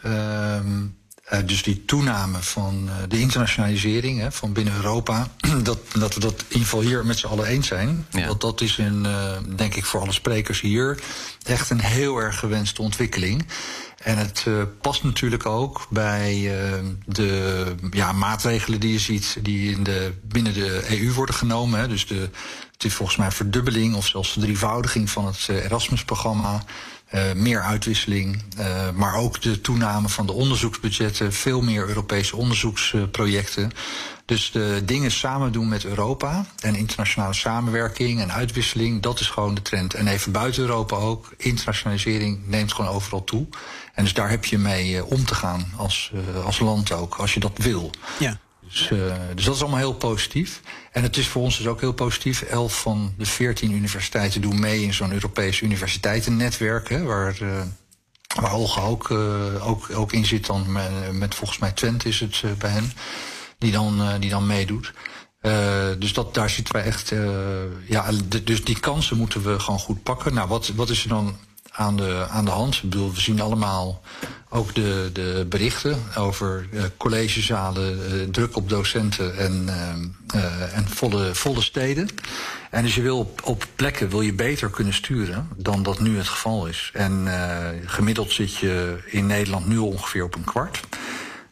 Speaker 3: Uh, dus die toename van de internationalisering hè, van binnen Europa. Dat, dat we dat in ieder geval hier met z'n allen eens zijn. Ja. Dat, dat is een, denk ik voor alle sprekers hier echt een heel erg gewenste ontwikkeling. En het uh, past natuurlijk ook bij uh, de ja, maatregelen die je ziet die in de, binnen de EU worden genomen. Hè. Dus de, het is volgens mij verdubbeling of zelfs verdrievoudiging van het uh, Erasmus-programma. Meer uitwisseling, maar ook de toename van de onderzoeksbudgetten, veel meer Europese onderzoeksprojecten. Dus de dingen samen doen met Europa en internationale samenwerking en uitwisseling, dat is gewoon de trend. En even buiten Europa ook, internationalisering neemt gewoon overal toe. En dus daar heb je mee uh, om te gaan als, uh, als land ook, als je dat wil.
Speaker 1: Ja.
Speaker 3: Dus, uh, dus dat is allemaal heel positief. En het is voor ons dus ook heel positief. Elf van de veertien universiteiten doen mee in zo'n Europees universiteitennetwerk, hè, waar, waar Olga ook, ook, ook in zit dan met, volgens mij Twente is het bij hen, die dan, die dan meedoet. Uh, dus dat, daar zitten wij echt. Uh, ja, dus die kansen moeten we gewoon goed pakken. Nou, wat, wat is er dan aan de, aan de hand. Bedoel, we zien allemaal ook de, de berichten over uh, collegezalen, uh, druk op docenten en, uh, en volle, volle steden. En dus je wil op, op plekken wil je beter kunnen sturen dan dat nu het geval is. En gemiddeld zit je in Nederland nu ongeveer op een kwart.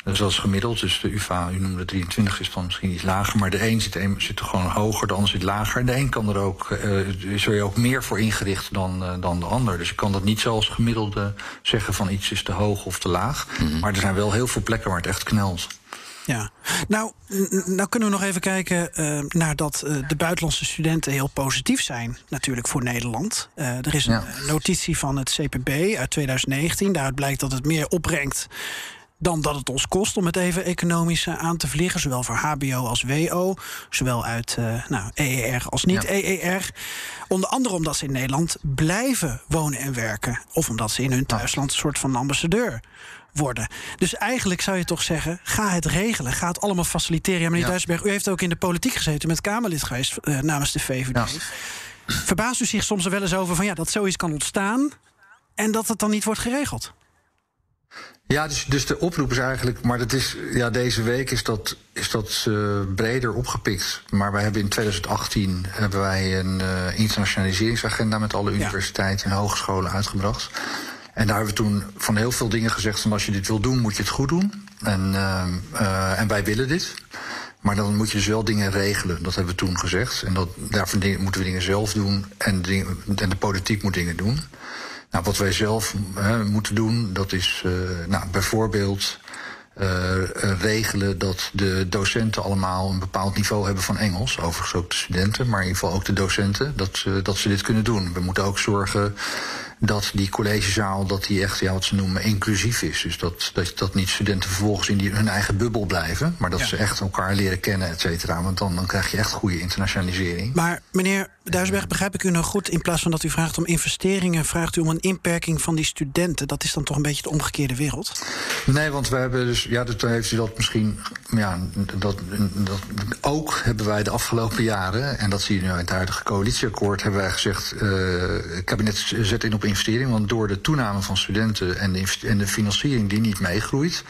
Speaker 3: Dus dat is gemiddeld. Dus de UvA, u noemde 23, is dan misschien iets lager. Maar de een zit, een, zit er gewoon hoger, de ander zit lager. En de een kan er ook, uh, is er ook meer voor ingericht dan, uh, dan de ander. Dus je kan dat niet zoals gemiddelde zeggen van iets is te hoog of te laag. Mm -hmm. Maar er zijn wel heel veel plekken waar het echt knelt.
Speaker 1: Ja, nou, nou kunnen we nog even kijken uh, naar dat uh, de buitenlandse studenten heel positief zijn, natuurlijk voor Nederland. Uh, er is een ja. notitie van het CPB uit 2019. Daaruit blijkt dat het meer opbrengt dan dat het ons kost om het even economisch aan te vliegen. Zowel voor HBO als WO. Zowel uit uh, nou, EER als niet-EER. Onder andere omdat ze in Nederland blijven wonen en werken. Of omdat ze in hun thuisland een soort van ambassadeur worden. Dus eigenlijk zou je toch zeggen: ga het regelen. Ga het allemaal faciliteren. Ja, meneer ja. Duisberg, u heeft ook in de politiek gezeten met Kamerlid geweest uh, namens de VVD. Ja. Verbaast u zich soms er wel eens over van ja, dat zoiets kan ontstaan en dat het dan niet wordt geregeld?
Speaker 3: Ja, dus, dus de oproep is eigenlijk, maar dat is, ja, deze week is dat, is dat uh, breder opgepikt. Maar wij hebben in 2018 hebben wij een uh, internationaliseringsagenda met alle universiteiten en hogescholen uitgebracht. En daar hebben we toen van heel veel dingen gezegd van als je dit wil doen, moet je het goed doen. En, uh, en wij willen dit. Maar dan moet je dus wel dingen regelen. Dat hebben we toen gezegd. En dat, daarvoor moeten we dingen zelf doen. En de, en de politiek moet dingen doen. Nou, wat wij zelf hè, moeten doen, dat is uh, nou, bijvoorbeeld uh, regelen dat de docenten allemaal een bepaald niveau hebben van Engels. Overigens ook de studenten, maar in ieder geval ook de docenten, dat, uh, dat ze dit kunnen doen. We moeten ook zorgen dat die collegezaal dat die echt, ja, wat ze noemen, inclusief is. Dus dat, dat, dat niet studenten vervolgens in die, hun eigen bubbel blijven, maar dat ja. ze echt elkaar leren kennen, et cetera. Want dan, dan krijg je echt goede internationalisering.
Speaker 1: Maar meneer Duisberg, begrijp ik u nou goed, in plaats van dat u vraagt om investeringen, vraagt u om een inperking van die studenten. Dat is dan toch een beetje de omgekeerde wereld?
Speaker 3: Nee, want we hebben dus, ja, toen heeft u dat misschien, ja, dat, dat ook hebben wij de afgelopen jaren, en dat zie je nu uit het huidige coalitieakkoord, hebben wij gezegd, het kabinet zet in op investering, want door de toename van studenten en de, en de financiering die niet meegroeit,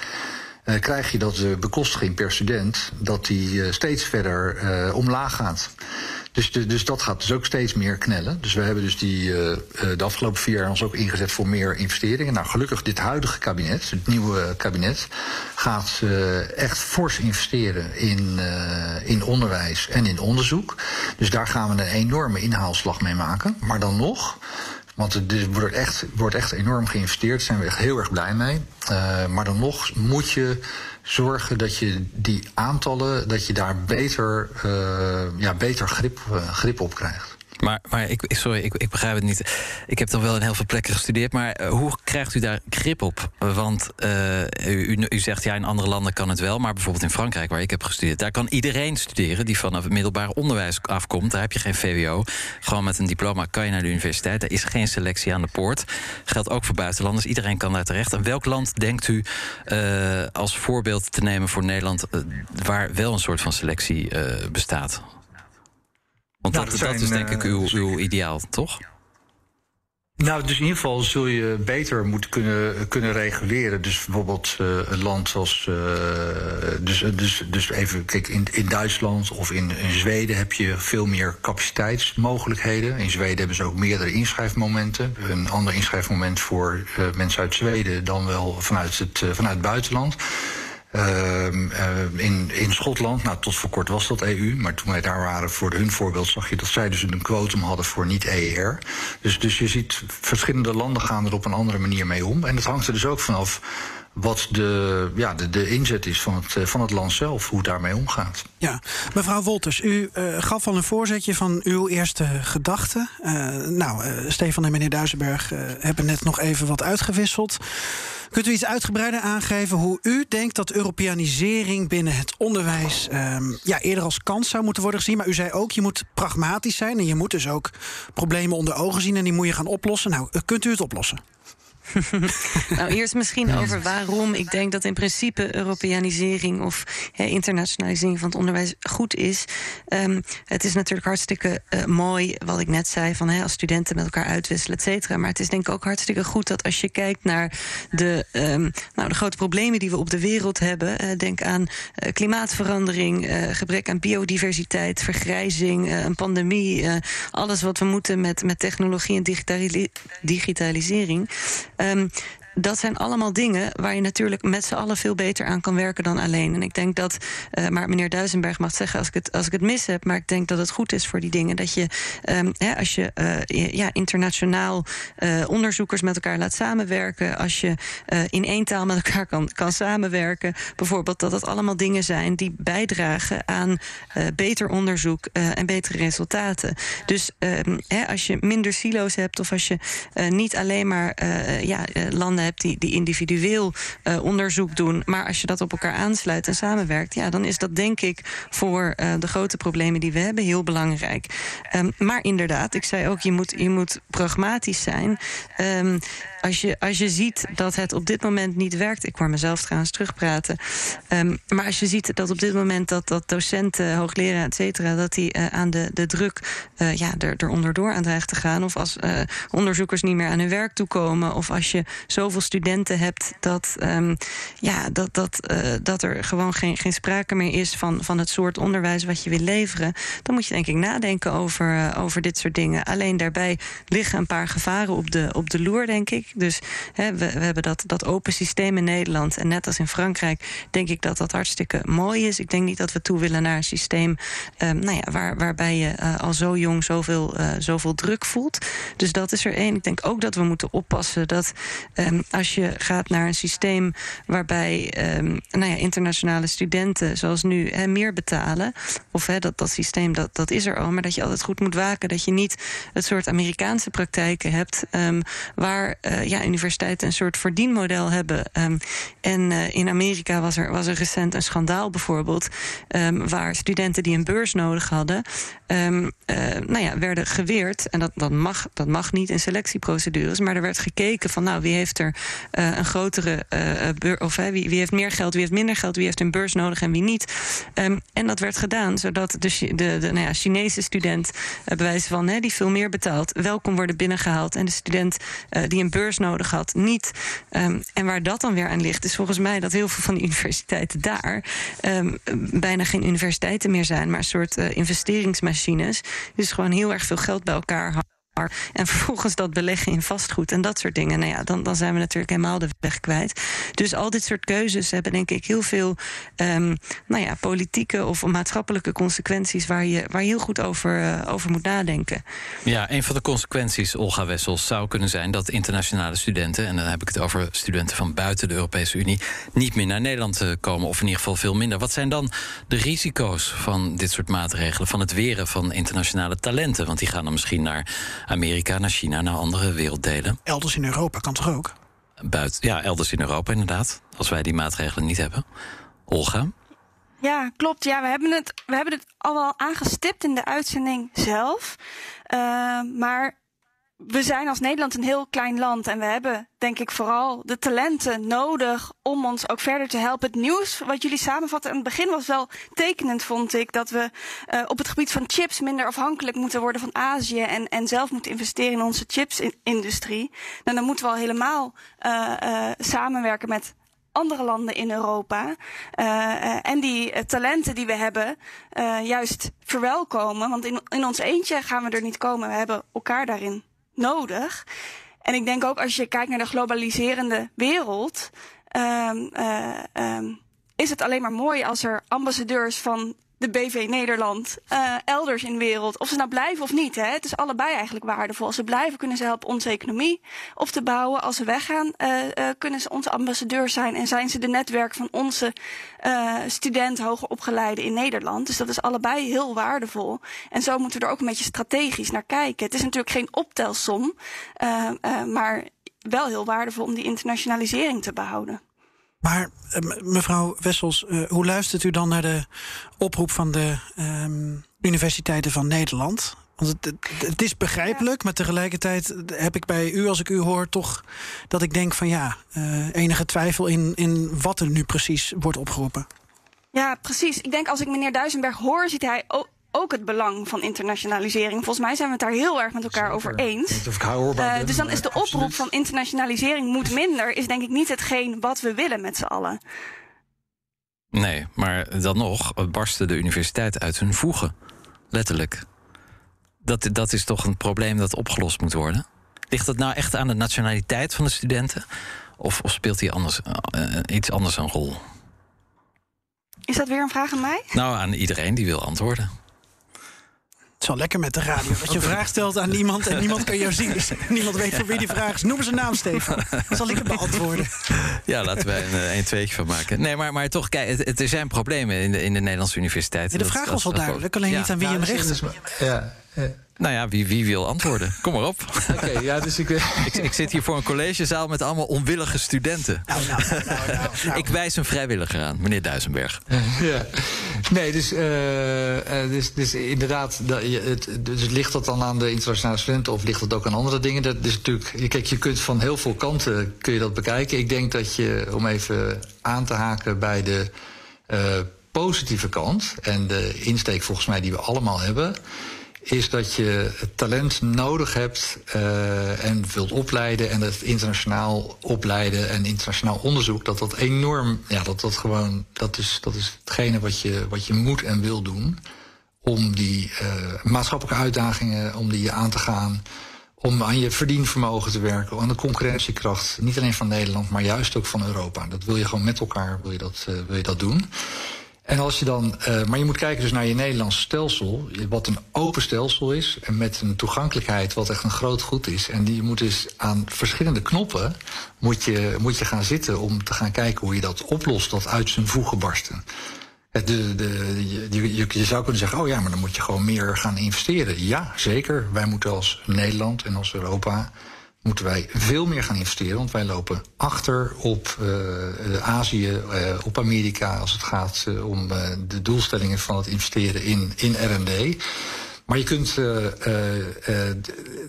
Speaker 3: uh, krijg je dat de bekostiging per student dat die uh, steeds verder uh, omlaag gaat. Dus, dus dat gaat dus ook steeds meer knellen. Dus we hebben dus die, uh, de afgelopen vier jaar ons ook ingezet voor meer investeringen. Nou, gelukkig dit huidige kabinet, het nieuwe kabinet, gaat uh, echt fors investeren in, in onderwijs en in onderzoek. Dus daar gaan we een enorme inhaalslag mee maken. Maar dan nog Want er wordt echt, wordt echt enorm geïnvesteerd. Daar zijn we echt heel erg blij mee. Maar dan nog moet je zorgen dat je die aantallen, dat je daar beter, uh, ja, beter grip, uh, grip op krijgt.
Speaker 2: Maar, maar ik, sorry, ik, ik begrijp het niet. Ik heb toch wel in heel veel plekken gestudeerd. Maar uh, hoe krijgt u daar grip op? Want uh, u, u, zegt ja, in andere landen kan het wel. Maar bijvoorbeeld in Frankrijk, waar ik heb gestudeerd, daar kan iedereen studeren die vanaf het middelbaar onderwijs afkomt. Daar heb je geen VWO. Gewoon met een diploma kan je naar de universiteit. Er is geen selectie aan de poort. Geldt ook voor buitenlanders. Iedereen kan daar terecht. En welk land denkt u uh, als voorbeeld te nemen voor Nederland waar wel een soort van selectie bestaat? Want nou, dat, dat, is denk ik uw, uw ideaal, toch?
Speaker 3: Nou, dus in ieder geval zul je beter moeten kunnen, kunnen reguleren. Dus bijvoorbeeld uh, een land zoals. Uh, dus, dus, dus even, kijk, in, in Duitsland of in, in Zweden heb je veel meer capaciteitsmogelijkheden. In Zweden hebben ze ook meerdere inschrijfmomenten. Een ander inschrijfmoment voor uh, mensen uit Zweden dan wel vanuit het, vanuit het buitenland. Uh, in, in Schotland, nou tot voor kort was dat EU, maar toen wij daar waren voor hun voorbeeld zag je dat zij dus een quotum hadden voor niet-EER. Dus, dus je ziet verschillende landen gaan er op een andere manier mee om. En dat hangt er dus ook vanaf wat de, ja, de, de inzet is van het, van het land zelf, hoe het daarmee omgaat.
Speaker 1: Ja, mevrouw Wolters, u uh, gaf al een voorzetje van uw eerste gedachten. Uh, nou, uh, Stefan en meneer Duisenberg hebben net nog even wat uitgewisseld. Kunt u iets uitgebreider aangeven hoe u denkt dat Europeanisering binnen het onderwijs um, ja, eerder als kans zou moeten worden gezien? Maar u zei ook, je moet pragmatisch zijn en je moet dus ook problemen onder ogen zien en die moet je gaan oplossen. Nou, kunt u het oplossen?
Speaker 5: nou, eerst misschien over waarom ik denk dat in principe Europeanisering of internationalisering van het onderwijs goed is. Um, het is natuurlijk hartstikke uh, mooi, wat ik net zei, van als studenten met elkaar uitwisselen, et cetera. Maar het is denk ik ook hartstikke goed dat als je kijkt naar de, um, nou, de grote problemen die we op de wereld hebben, uh, denk aan uh, klimaatverandering, gebrek aan biodiversiteit, vergrijzing, een pandemie, alles wat we moeten met, met technologie en digitali digitalisering. Um, dat zijn allemaal dingen waar je natuurlijk met z'n allen veel beter aan kan werken dan alleen. En ik denk dat, uh, maar meneer Duisenberg mag zeggen als ik, het, als ik het mis heb, maar ik denk dat het goed is voor die dingen. Dat je, um, hè, als je uh, ja, internationaal uh, onderzoekers met elkaar laat samenwerken, als je in één taal met elkaar kan, kan samenwerken, bijvoorbeeld, dat dat allemaal dingen zijn die bijdragen aan beter onderzoek en betere resultaten. Dus um, hè, als je minder silo's hebt of als je niet alleen maar ja, landen hebt die, die individueel uh, onderzoek doen. Maar als je dat op elkaar aansluit en samenwerkt, ja, dan is dat denk ik voor uh, de grote problemen die we hebben heel belangrijk. Um, maar inderdaad, ik zei ook, je moet, je moet pragmatisch zijn. Um, als je, als je ziet dat het op dit moment niet werkt. Ik hoor mezelf trouwens terugpraten. Um, maar als je ziet dat op dit moment dat, dat docenten, hoogleraren, et cetera, dat die uh, aan de, de druk uh, ja, er, er onderdoor aan dreigt te gaan. Of als uh, onderzoekers niet meer aan hun werk toekomen. Of als je zoveel studenten hebt dat, um, ja, dat, dat, dat er gewoon geen, geen sprake meer is van, van het soort onderwijs wat je wil leveren. Dan moet je denk ik nadenken over, over dit soort dingen. Alleen daarbij liggen een paar gevaren op de, op de loer, denk ik. Dus hè, we, we, hebben dat, dat open systeem in Nederland. En net als in Frankrijk denk ik dat dat hartstikke mooi is. Ik denk niet dat we toe willen naar een systeem um, nou ja, waar, waarbij je uh, al zo jong zoveel, uh, zoveel druk voelt. Dus dat is er één. Ik denk ook dat we moeten oppassen dat um, als je gaat naar een systeem waarbij um, nou ja, internationale studenten, zoals nu, hè, meer betalen. Of hè, dat, dat systeem dat, dat is er al. Maar dat je altijd goed moet waken dat je niet het soort Amerikaanse praktijken hebt. waar uh, ja, universiteiten een soort verdienmodel hebben. Um, en uh, in Amerika was er, was er recent een schandaal bijvoorbeeld... Um, waar studenten die een beurs nodig hadden... Um, uh, nou ja, werden geweerd. En dat, dat, mag, dat mag niet in selectieprocedures. Maar er werd gekeken van nou, wie heeft er een grotere... Uh, of wie, wie heeft meer geld, wie heeft minder geld... wie heeft een beurs nodig en wie niet. En dat werd gedaan zodat de, de, de nou ja, Chinese student... Uh, bewijs van hè, die veel meer betaalt... wel kon worden binnengehaald. En de student die een beurs nodig had, niet. Um, en waar dat dan weer aan ligt, is volgens mij dat heel veel van die universiteiten daar um, bijna geen universiteiten meer zijn, maar een soort uh, investeringsmachines. Dus gewoon heel erg veel geld bij elkaar En vervolgens dat beleggen in vastgoed en dat soort dingen. Nou ja, dan, dan zijn we natuurlijk helemaal de weg kwijt. Dus al dit soort keuzes hebben denk ik heel veel um, nou ja, politieke of maatschappelijke consequenties waar je, waar je heel goed over, uh, over moet nadenken.
Speaker 2: Ja, een van de consequenties, Olga Wessels, zou kunnen zijn dat internationale studenten, en dan heb ik het over studenten van buiten de Europese Unie, niet meer naar Nederland eh, komen, of in ieder geval veel minder. Wat zijn dan de risico's van dit soort maatregelen, van het weren van internationale talenten? Want die gaan dan misschien naar Amerika, naar China, naar andere werelddelen.
Speaker 1: Elders in Europa kan toch ook?
Speaker 2: Buiten, ja, elders in Europa inderdaad. Als wij die maatregelen niet hebben. Olga?
Speaker 4: Ja, klopt. Ja, we hebben het, we hebben het al wel aangestipt in de uitzending zelf. Uh, maar we zijn als Nederland een heel klein land en we hebben, denk ik, vooral de talenten nodig om ons ook verder te helpen. Het nieuws wat jullie samenvatten aan het begin was wel tekenend, vond ik, dat we uh, op het gebied van chips minder afhankelijk moeten worden van Azië en, en zelf moeten investeren in onze chipsindustrie. Nou, dan moeten we al helemaal uh, uh, samenwerken met andere landen in Europa. Uh, en die talenten die we hebben, juist verwelkomen. Want in, in ons eentje gaan we er niet komen. We hebben elkaar daarin nodig. En ik denk ook als je kijkt naar de globaliserende wereld, um, uh, um, is het alleen maar mooi als er ambassadeurs van de BV Nederland uh, elders in de wereld. Of ze nou blijven of niet. Hè? Het is allebei eigenlijk waardevol. Als ze blijven, kunnen ze helpen onze economie op te bouwen. Als ze weggaan, uh, uh, kunnen ze onze ambassadeur zijn. En zijn ze de netwerk van onze studenten, hoger opgeleiden in Nederland. Dus dat is allebei heel waardevol. En zo moeten we er ook een beetje strategisch naar kijken. Het is natuurlijk geen optelsom. maar wel heel waardevol om die internationalisering te behouden.
Speaker 1: Maar eh, mevrouw Wessels, uh, hoe luistert u dan naar de oproep van de um, universiteiten van Nederland? Want het, het, het is begrijpelijk, ja. maar tegelijkertijd heb ik bij u, als ik u hoor, toch dat ik denk van ja, uh, enige twijfel in, in wat er nu precies wordt opgeroepen.
Speaker 4: Ja, precies. Ik denk als ik meneer Duisenberg hoor, ziet hij ook het belang van internationalisering. Volgens mij zijn we het daar heel erg met elkaar over eens. Uh, dus dan is de oproep absoluut. van internationalisering moet minder, is denk ik niet hetgeen wat we willen met z'n allen.
Speaker 2: Nee, maar dan nog barsten de universiteit uit hun voegen. Letterlijk. Dat, dat is toch een probleem dat opgelost moet worden? Ligt dat nou echt aan de nationaliteit van de studenten? Of, of speelt hier anders, uh, iets anders een rol?
Speaker 4: Is dat weer een vraag aan mij?
Speaker 2: Nou, aan iedereen die wil antwoorden.
Speaker 1: Het is wel lekker met de radio. Dat je een vraag stelt aan niemand en niemand kan jou zien. Dus niemand weet voor wie die vraag is. Noem eens een naam, Stefan. Dan zal ik het beantwoorden.
Speaker 2: Ja, laten wij een, een tweetje van maken. Nee, maar, maar toch, kijk, het, er zijn problemen in de, in de Nederlandse universiteit.
Speaker 1: Ja, de vraag was wel duidelijk, alleen ja. niet aan wie ja, hem richt.
Speaker 2: Ja, nou ja, wie, wie wil antwoorden? Kom maar op.
Speaker 3: Oké, okay, ja, dus ik,
Speaker 2: ik, ik... zit hier voor een collegezaal met allemaal onwillige studenten.
Speaker 1: Nou, nou, nou, nou, nou.
Speaker 2: ik wijs een vrijwilliger aan, meneer Duisenberg.
Speaker 3: Ja. Nee, dus, uh, dus, dus inderdaad, dat, het, dus ligt dat dan aan de internationale studenten of ligt dat ook aan andere dingen? Dat is natuurlijk, kijk, je kunt van heel veel kanten kun je dat bekijken. Ik denk dat je, om even aan te haken bij de uh, positieve kant en de insteek volgens mij die we allemaal hebben is dat je talent nodig hebt uh, en wilt opleiden en het internationaal opleiden en internationaal onderzoek, dat dat enorm, ja, dat dat gewoon, dat is, dat is hetgene wat je, wat je moet en wil doen om die uh, maatschappelijke uitdagingen, om die aan te gaan, om aan je verdienvermogen te werken, aan de concurrentiekracht, niet alleen van Nederland, maar juist ook van Europa. Dat wil je gewoon met elkaar, wil je dat, uh, wil je dat doen. En als je dan, uh, maar je moet kijken dus naar je Nederlandse stelsel, wat een open stelsel is en met een toegankelijkheid wat echt een groot goed is. En die moet dus aan verschillende knoppen moet je, moet je gaan zitten om te gaan kijken hoe je dat oplost, dat uit zijn voegen barsten. De, de, je, je, zou kunnen zeggen, oh ja, maar dan moet je gewoon meer gaan investeren. Ja, zeker. Wij moeten als Nederland en als Europa moeten wij veel meer gaan investeren. Want wij lopen achter op uh, Azië, uh, op Amerika... als het gaat uh, om de doelstellingen van het investeren in, in R&D. Maar je kunt,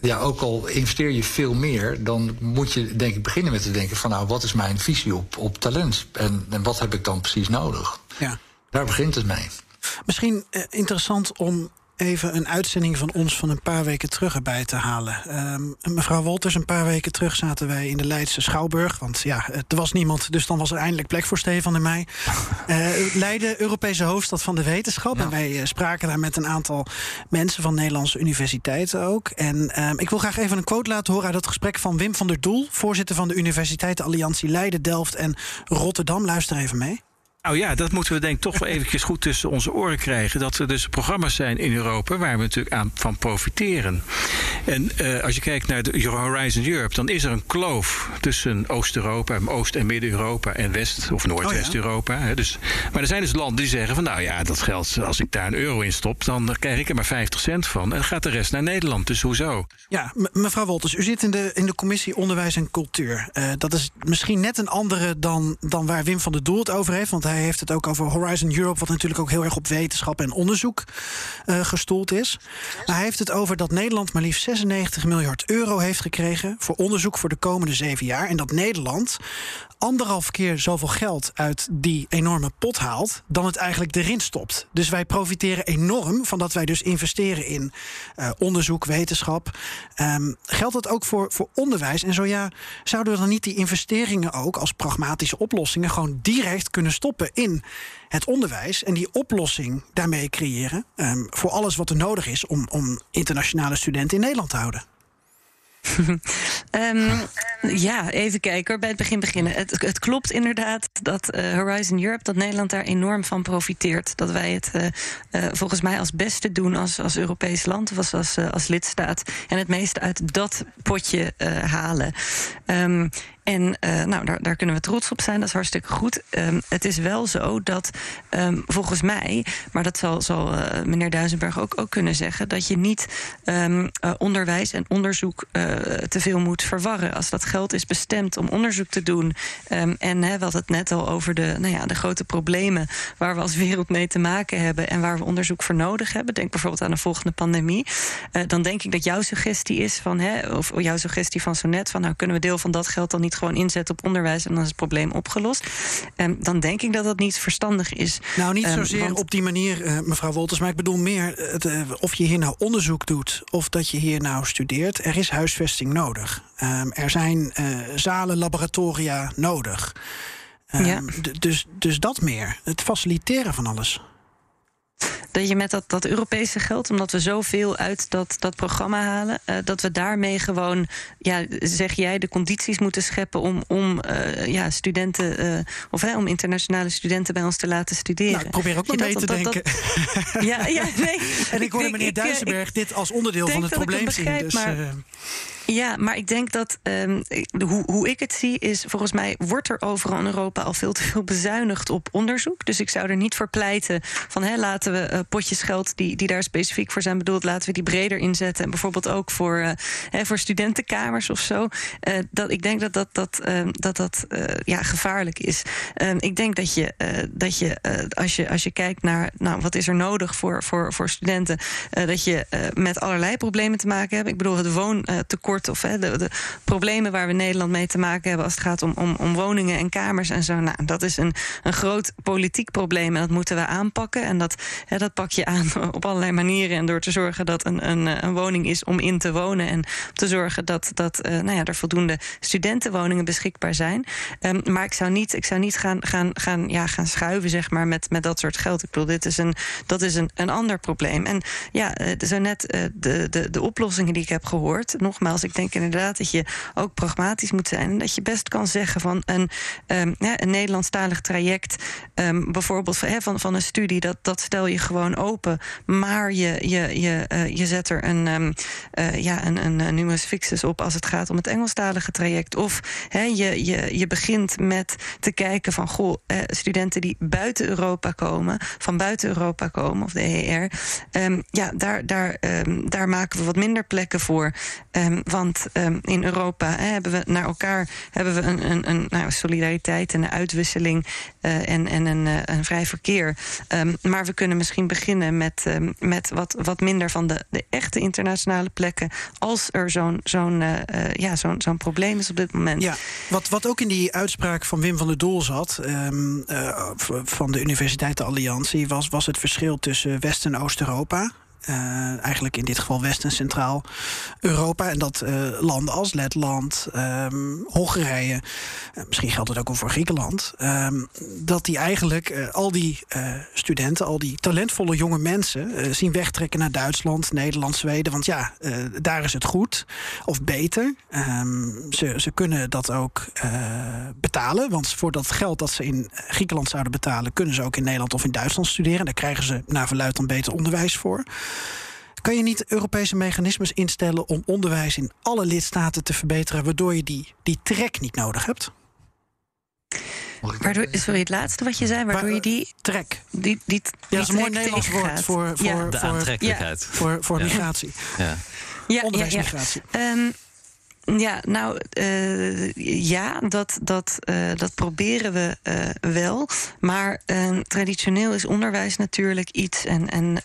Speaker 3: ja, ook al investeer je veel meer... dan moet je denk ik beginnen met te denken van... nou, wat is mijn visie op, op talent? En, en wat heb ik dan precies nodig?
Speaker 1: Ja.
Speaker 3: Daar begint het mee.
Speaker 1: Misschien interessant om even een uitzending van ons van een paar weken terug erbij te halen. Ehm, mevrouw Wolters, een paar weken terug zaten wij in de Leidse Schouwburg. Want ja, er was niemand, dus dan was er eindelijk plek voor Stefan en mij. Uh, Leiden, Europese hoofdstad van de wetenschap. En wij uh, spraken daar met een aantal mensen van Nederlandse universiteiten ook. En ehm, ik wil graag even een quote laten horen uit het gesprek van Wim van der Doel, voorzitter van de Universiteitenalliantie Leiden, Delft en Rotterdam. Luister even mee.
Speaker 8: Nou ja, dat moeten we denk ik toch wel eventjes goed tussen onze oren krijgen. Dat er dus programma's zijn in Europa waar we natuurlijk aan van profiteren. En uh, als je kijkt naar de Horizon Europe, dan is er een kloof tussen Oost-Europa, Oost- en Midden-Europa en West- of Noordwest-Europa. Oh ja. dus, maar er zijn dus landen die zeggen van nou ja, dat geld, als ik daar een euro in stop, dan krijg ik er maar 50 cent van. En dan gaat de rest naar Nederland. Dus hoezo?
Speaker 1: Ja, mevrouw Wolters, u zit in de, in de commissie Onderwijs en Cultuur. Uh, dat is misschien net een andere dan, dan waar Wim van der Doel het over heeft. Want hij hij heeft het ook over Horizon Europe, wat natuurlijk ook heel erg op wetenschap en onderzoek uh, gestoeld is. Hij heeft het over dat Nederland maar liefst 96 miljard euro heeft gekregen voor onderzoek voor de komende zeven jaar. En dat Nederland anderhalf keer zoveel geld uit die enorme pot haalt dan het eigenlijk erin stopt. Dus wij profiteren enorm van dat wij dus investeren in uh, onderzoek, wetenschap. Um, geldt dat ook voor, voor onderwijs? En zo ja, zouden we dan niet die investeringen ook als pragmatische oplossingen gewoon direct kunnen stoppen in het onderwijs en die oplossing daarmee creëren um, voor alles wat er nodig is om, om internationale studenten in Nederland te houden?
Speaker 5: um, ja, even kijken bij het begin beginnen. Het, het klopt inderdaad dat uh, Horizon Europe, dat Nederland daar enorm van profiteert. Dat wij het uh, uh, volgens mij als beste doen als, als Europees land of als, als, lidstaat. En het meeste uit dat potje halen. Um, en uh, nou, daar, daar, kunnen we trots op zijn, dat is hartstikke goed. Um, het is wel zo dat um, volgens mij, maar dat zal, zal uh, meneer Duisenberg ook, ook kunnen zeggen, dat je niet um, uh, onderwijs en onderzoek te veel moet verwarren. Als dat geld is bestemd om onderzoek te doen, en hè, we hadden het net al over de, nou ja, de grote problemen waar we als wereld mee te maken hebben en waar we onderzoek voor nodig hebben, denk bijvoorbeeld aan de volgende pandemie, dan denk ik dat jouw suggestie is van, of jouw suggestie van zo net, van nou kunnen we deel van dat geld dan niet gewoon inzetten op onderwijs en dan is het probleem opgelost. Um, dan denk ik dat dat niet verstandig is.
Speaker 1: Nou, niet zozeer um, want... op die manier, uh, mevrouw Wolters, maar ik bedoel meer het, uh, of je hier nou onderzoek doet of dat je hier nou studeert. Er is huisvesting nodig. Um, er zijn uh, zalen, laboratoria nodig. Ja. Dus, dus dat meer. Het faciliteren van alles
Speaker 5: dat je met dat, dat Europese geld, omdat we zoveel uit dat, dat programma halen, uh, dat we daarmee gewoon, ja, zeg jij, de condities moeten scheppen om, om uh, ja, studenten, uh, of hè, om internationale studenten bij ons te laten studeren. Nou,
Speaker 1: ik probeer ook maar mee te denken.
Speaker 5: Dat, ja, ja, nee.
Speaker 1: en ik hoorde meneer Duisenberg dit als onderdeel van het probleem zien. Dus, maar,
Speaker 5: ja, maar ik denk dat um, hoe, hoe ik het zie is, volgens mij wordt er overal in Europa al veel te veel bezuinigd op onderzoek. Dus ik zou er niet voor pleiten van laten we uh, potjes geld die, die daar specifiek voor zijn bedoeld, laten we die breder inzetten. En bijvoorbeeld ook voor, uh, hè, voor studentenkamers of zo. Uh, dat, ik denk dat dat, dat, dat, dat ja, gevaarlijk is. ik denk dat je, dat je, als je als je kijkt naar nou, wat is er nodig voor, voor, voor studenten, dat je met allerlei problemen te maken hebt. Ik bedoel, het woontekort of hè, de, de, problemen waar we Nederland mee te maken hebben als het gaat om, om, om woningen en kamers en zo. Nou, dat is een, een groot politiek probleem en dat moeten we aanpakken. En dat, hè, dat pak je aan op allerlei manieren. En door te zorgen dat een, een, een woning is om in te wonen. En te zorgen dat, dat uh, nou ja, er voldoende studentenwoningen beschikbaar zijn. Um, maar ik zou niet, ik zou niet gaan, gaan, gaan, ja, gaan schuiven zeg maar, met, met dat soort geld. Ik bedoel, dit is een, dat is een, een ander probleem. En ja, zo net uh, de, de, de oplossingen die ik heb gehoord, nogmaals ik denk inderdaad dat je ook pragmatisch moet zijn. En dat je best kan zeggen van een, ja, een Nederlandstalig traject, um, bijvoorbeeld van, van, van een studie, dat, dat stel je gewoon open. Maar je, je, je, uh, je zet er een, um, ja, een, een, numerus fixus op als het gaat om het Engelstalige traject. Of he, je, je, je begint met te kijken van goh, uh, studenten die buiten Europa komen, van buiten Europa komen, of de EER. Ja, daar, daar, daar maken we wat minder plekken voor. Want um, in Europa hè, hebben we naar elkaar hebben we een, een, een nou, solidariteit en een uitwisseling uh, en, en een, uh, een vrij verkeer. Um, maar we kunnen misschien beginnen met, um, met wat, wat minder van de, de echte internationale plekken. Als er zo'n zo'n uh, ja, zo'n zo'n probleem is op dit moment.
Speaker 1: Ja, wat, wat ook in die uitspraak van Wim van der Doel zat, van de Universiteitenalliantie, was, was het verschil tussen West- en Oost-Europa. Uh, eigenlijk in dit geval West- en Centraal-Europa. En dat uh, landen als Letland, um, Hongarije, uh, misschien geldt het ook al voor Griekenland. Um, dat die eigenlijk al die studenten, al die talentvolle jonge mensen zien wegtrekken naar Duitsland, Nederland, Zweden. Want ja, daar is het goed of beter. Um, ze, ze kunnen dat ook betalen. Want voor dat geld dat ze in Griekenland zouden betalen, kunnen ze ook in Nederland of in Duitsland studeren. Daar krijgen ze naar verluid dan beter onderwijs voor. Kan je niet Europese mechanismes instellen om onderwijs in alle lidstaten te verbeteren, waardoor je die, die trek niet nodig hebt?
Speaker 5: Waardoor, sorry, het laatste wat je zei, waardoor je die
Speaker 1: trek.
Speaker 5: Die, die,
Speaker 1: ja, dat is een mooi Nederlands woord voor, voor,
Speaker 2: ja. de
Speaker 1: voor,
Speaker 2: aantrekkelijkheid.
Speaker 1: Ja. Voor, voor migratie.
Speaker 2: Ja.
Speaker 5: Ja,
Speaker 1: Onderwijsmigratie.
Speaker 5: Ja, um, ja, nou uh, ja, dat, dat, uh, dat proberen we uh, wel. Maar traditioneel is onderwijs natuurlijk iets en, en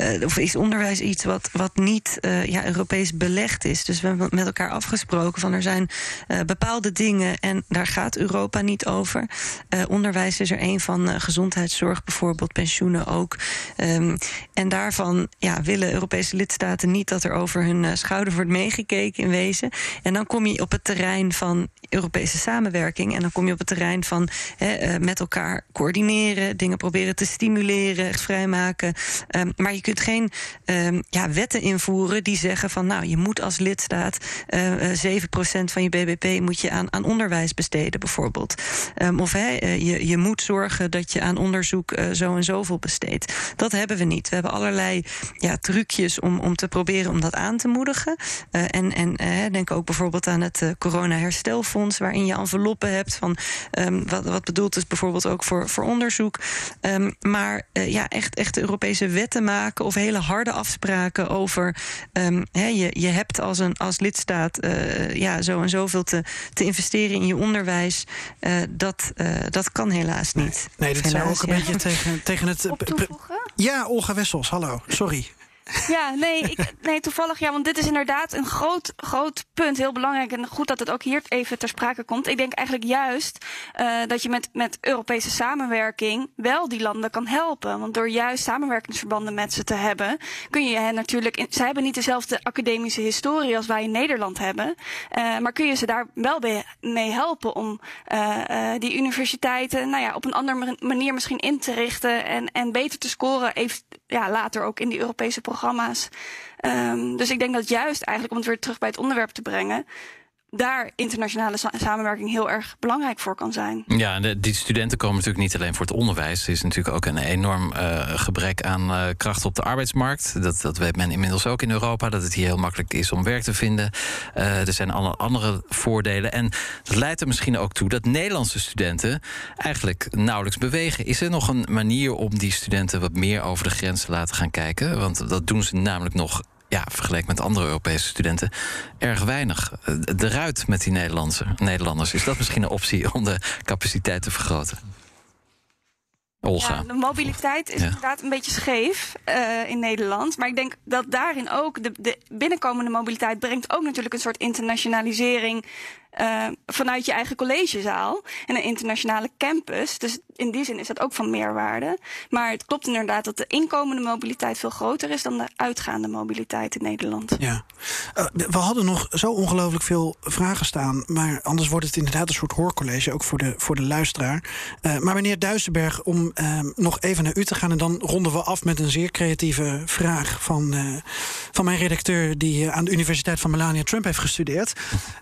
Speaker 5: uh, of is onderwijs iets wat, wat niet uh, ja, Europees belegd is. Dus we hebben met elkaar afgesproken van er zijn uh, bepaalde dingen en daar gaat Europa niet over. onderwijs is er een van, gezondheidszorg bijvoorbeeld, pensioenen ook. Um, en daarvan ja, willen Europese lidstaten niet dat er over hun schouder wordt meegekeken in wezen. En dan kom je op het terrein van Europese samenwerking. En dan kom je op het terrein van met elkaar coördineren, dingen proberen te stimuleren, vrijmaken. Um, maar je kunt geen um, ja, wetten invoeren die zeggen van nou, je moet als lidstaat uh, 7% van je BBP moet je aan, aan onderwijs besteden, bijvoorbeeld. Um, of he, je, je moet zorgen dat je aan onderzoek zo en zoveel besteedt. Dat hebben we niet. We hebben allerlei ja, trucjes om, om te proberen om dat aan te moedigen. En en denk ook bijvoorbeeld aan het corona-herstelfonds, waarin je enveloppen hebt van um, wat, wat bedoeld is bijvoorbeeld ook voor, voor onderzoek. Maar ja, echt, echt Europese wetten maken of hele harde afspraken over. Um, he, je, je hebt als, een, als lidstaat uh, ja, zo en zoveel te, te investeren in je onderwijs. Uh, dat, uh, dat kan helaas niet.
Speaker 1: Nee, nee dat
Speaker 5: helaas,
Speaker 1: zou ook een
Speaker 5: ja.
Speaker 1: beetje tegen, tegen het. Ja, Olga Wessels, hallo. Sorry.
Speaker 4: Ja, nee, ik, nee, toevallig ja, want dit is inderdaad een groot, groot punt. Heel belangrijk en goed dat het ook hier even ter sprake komt. Ik denk eigenlijk juist uh, dat je met, met Europese samenwerking wel die landen kan helpen. Want door juist samenwerkingsverbanden met ze te hebben, kun je hen natuurlijk. In, ze hebben niet dezelfde academische historie als wij in Nederland hebben. Uh, maar kun je ze daar wel mee helpen om uh, die universiteiten nou ja, op een andere manier misschien in te richten en, en beter te scoren. Even, ja, later ook in die Europese programma's. Um, dus ik denk dat juist eigenlijk, om het weer terug bij het onderwerp te brengen, daar internationale sa samenwerking heel erg belangrijk voor kan zijn.
Speaker 2: Ja, die studenten komen natuurlijk niet alleen voor het onderwijs. Er is natuurlijk ook een enorm uh, gebrek aan uh, kracht op de arbeidsmarkt. Dat, dat weet men inmiddels ook in Europa, dat het hier heel makkelijk is om werk te vinden. Uh, er zijn alle andere voordelen. En dat leidt er misschien ook toe dat Nederlandse studenten eigenlijk nauwelijks bewegen. Is er nog een manier om die studenten wat meer over de grens te laten gaan kijken? Want dat doen ze namelijk nog ja, vergeleken met andere Europese studenten, erg weinig. Eruit met die Nederlandse, Nederlanders. Is dat misschien een optie om de capaciteit te vergroten? Olga.
Speaker 4: Ja, de mobiliteit is
Speaker 2: Ja.
Speaker 4: inderdaad een beetje scheef uh, in Nederland. Maar ik denk dat daarin ook de, de binnenkomende mobiliteit brengt ook natuurlijk een soort internationalisering uh, vanuit je eigen collegezaal en een internationale campus. Dus in die zin is dat ook van meerwaarde. Maar het klopt inderdaad dat de inkomende mobiliteit veel groter is dan de uitgaande mobiliteit in Nederland.
Speaker 1: Ja. Uh, we hadden nog zo ongelooflijk veel vragen staan. Maar anders wordt het inderdaad een soort hoorcollege, ook voor de, voor de luisteraar. Uh, maar meneer Duisenberg, om uh, nog even naar u te gaan. En dan ronden we af met een zeer creatieve vraag van, uh, van mijn redacteur, die aan de Universiteit van Melania Trump heeft gestudeerd.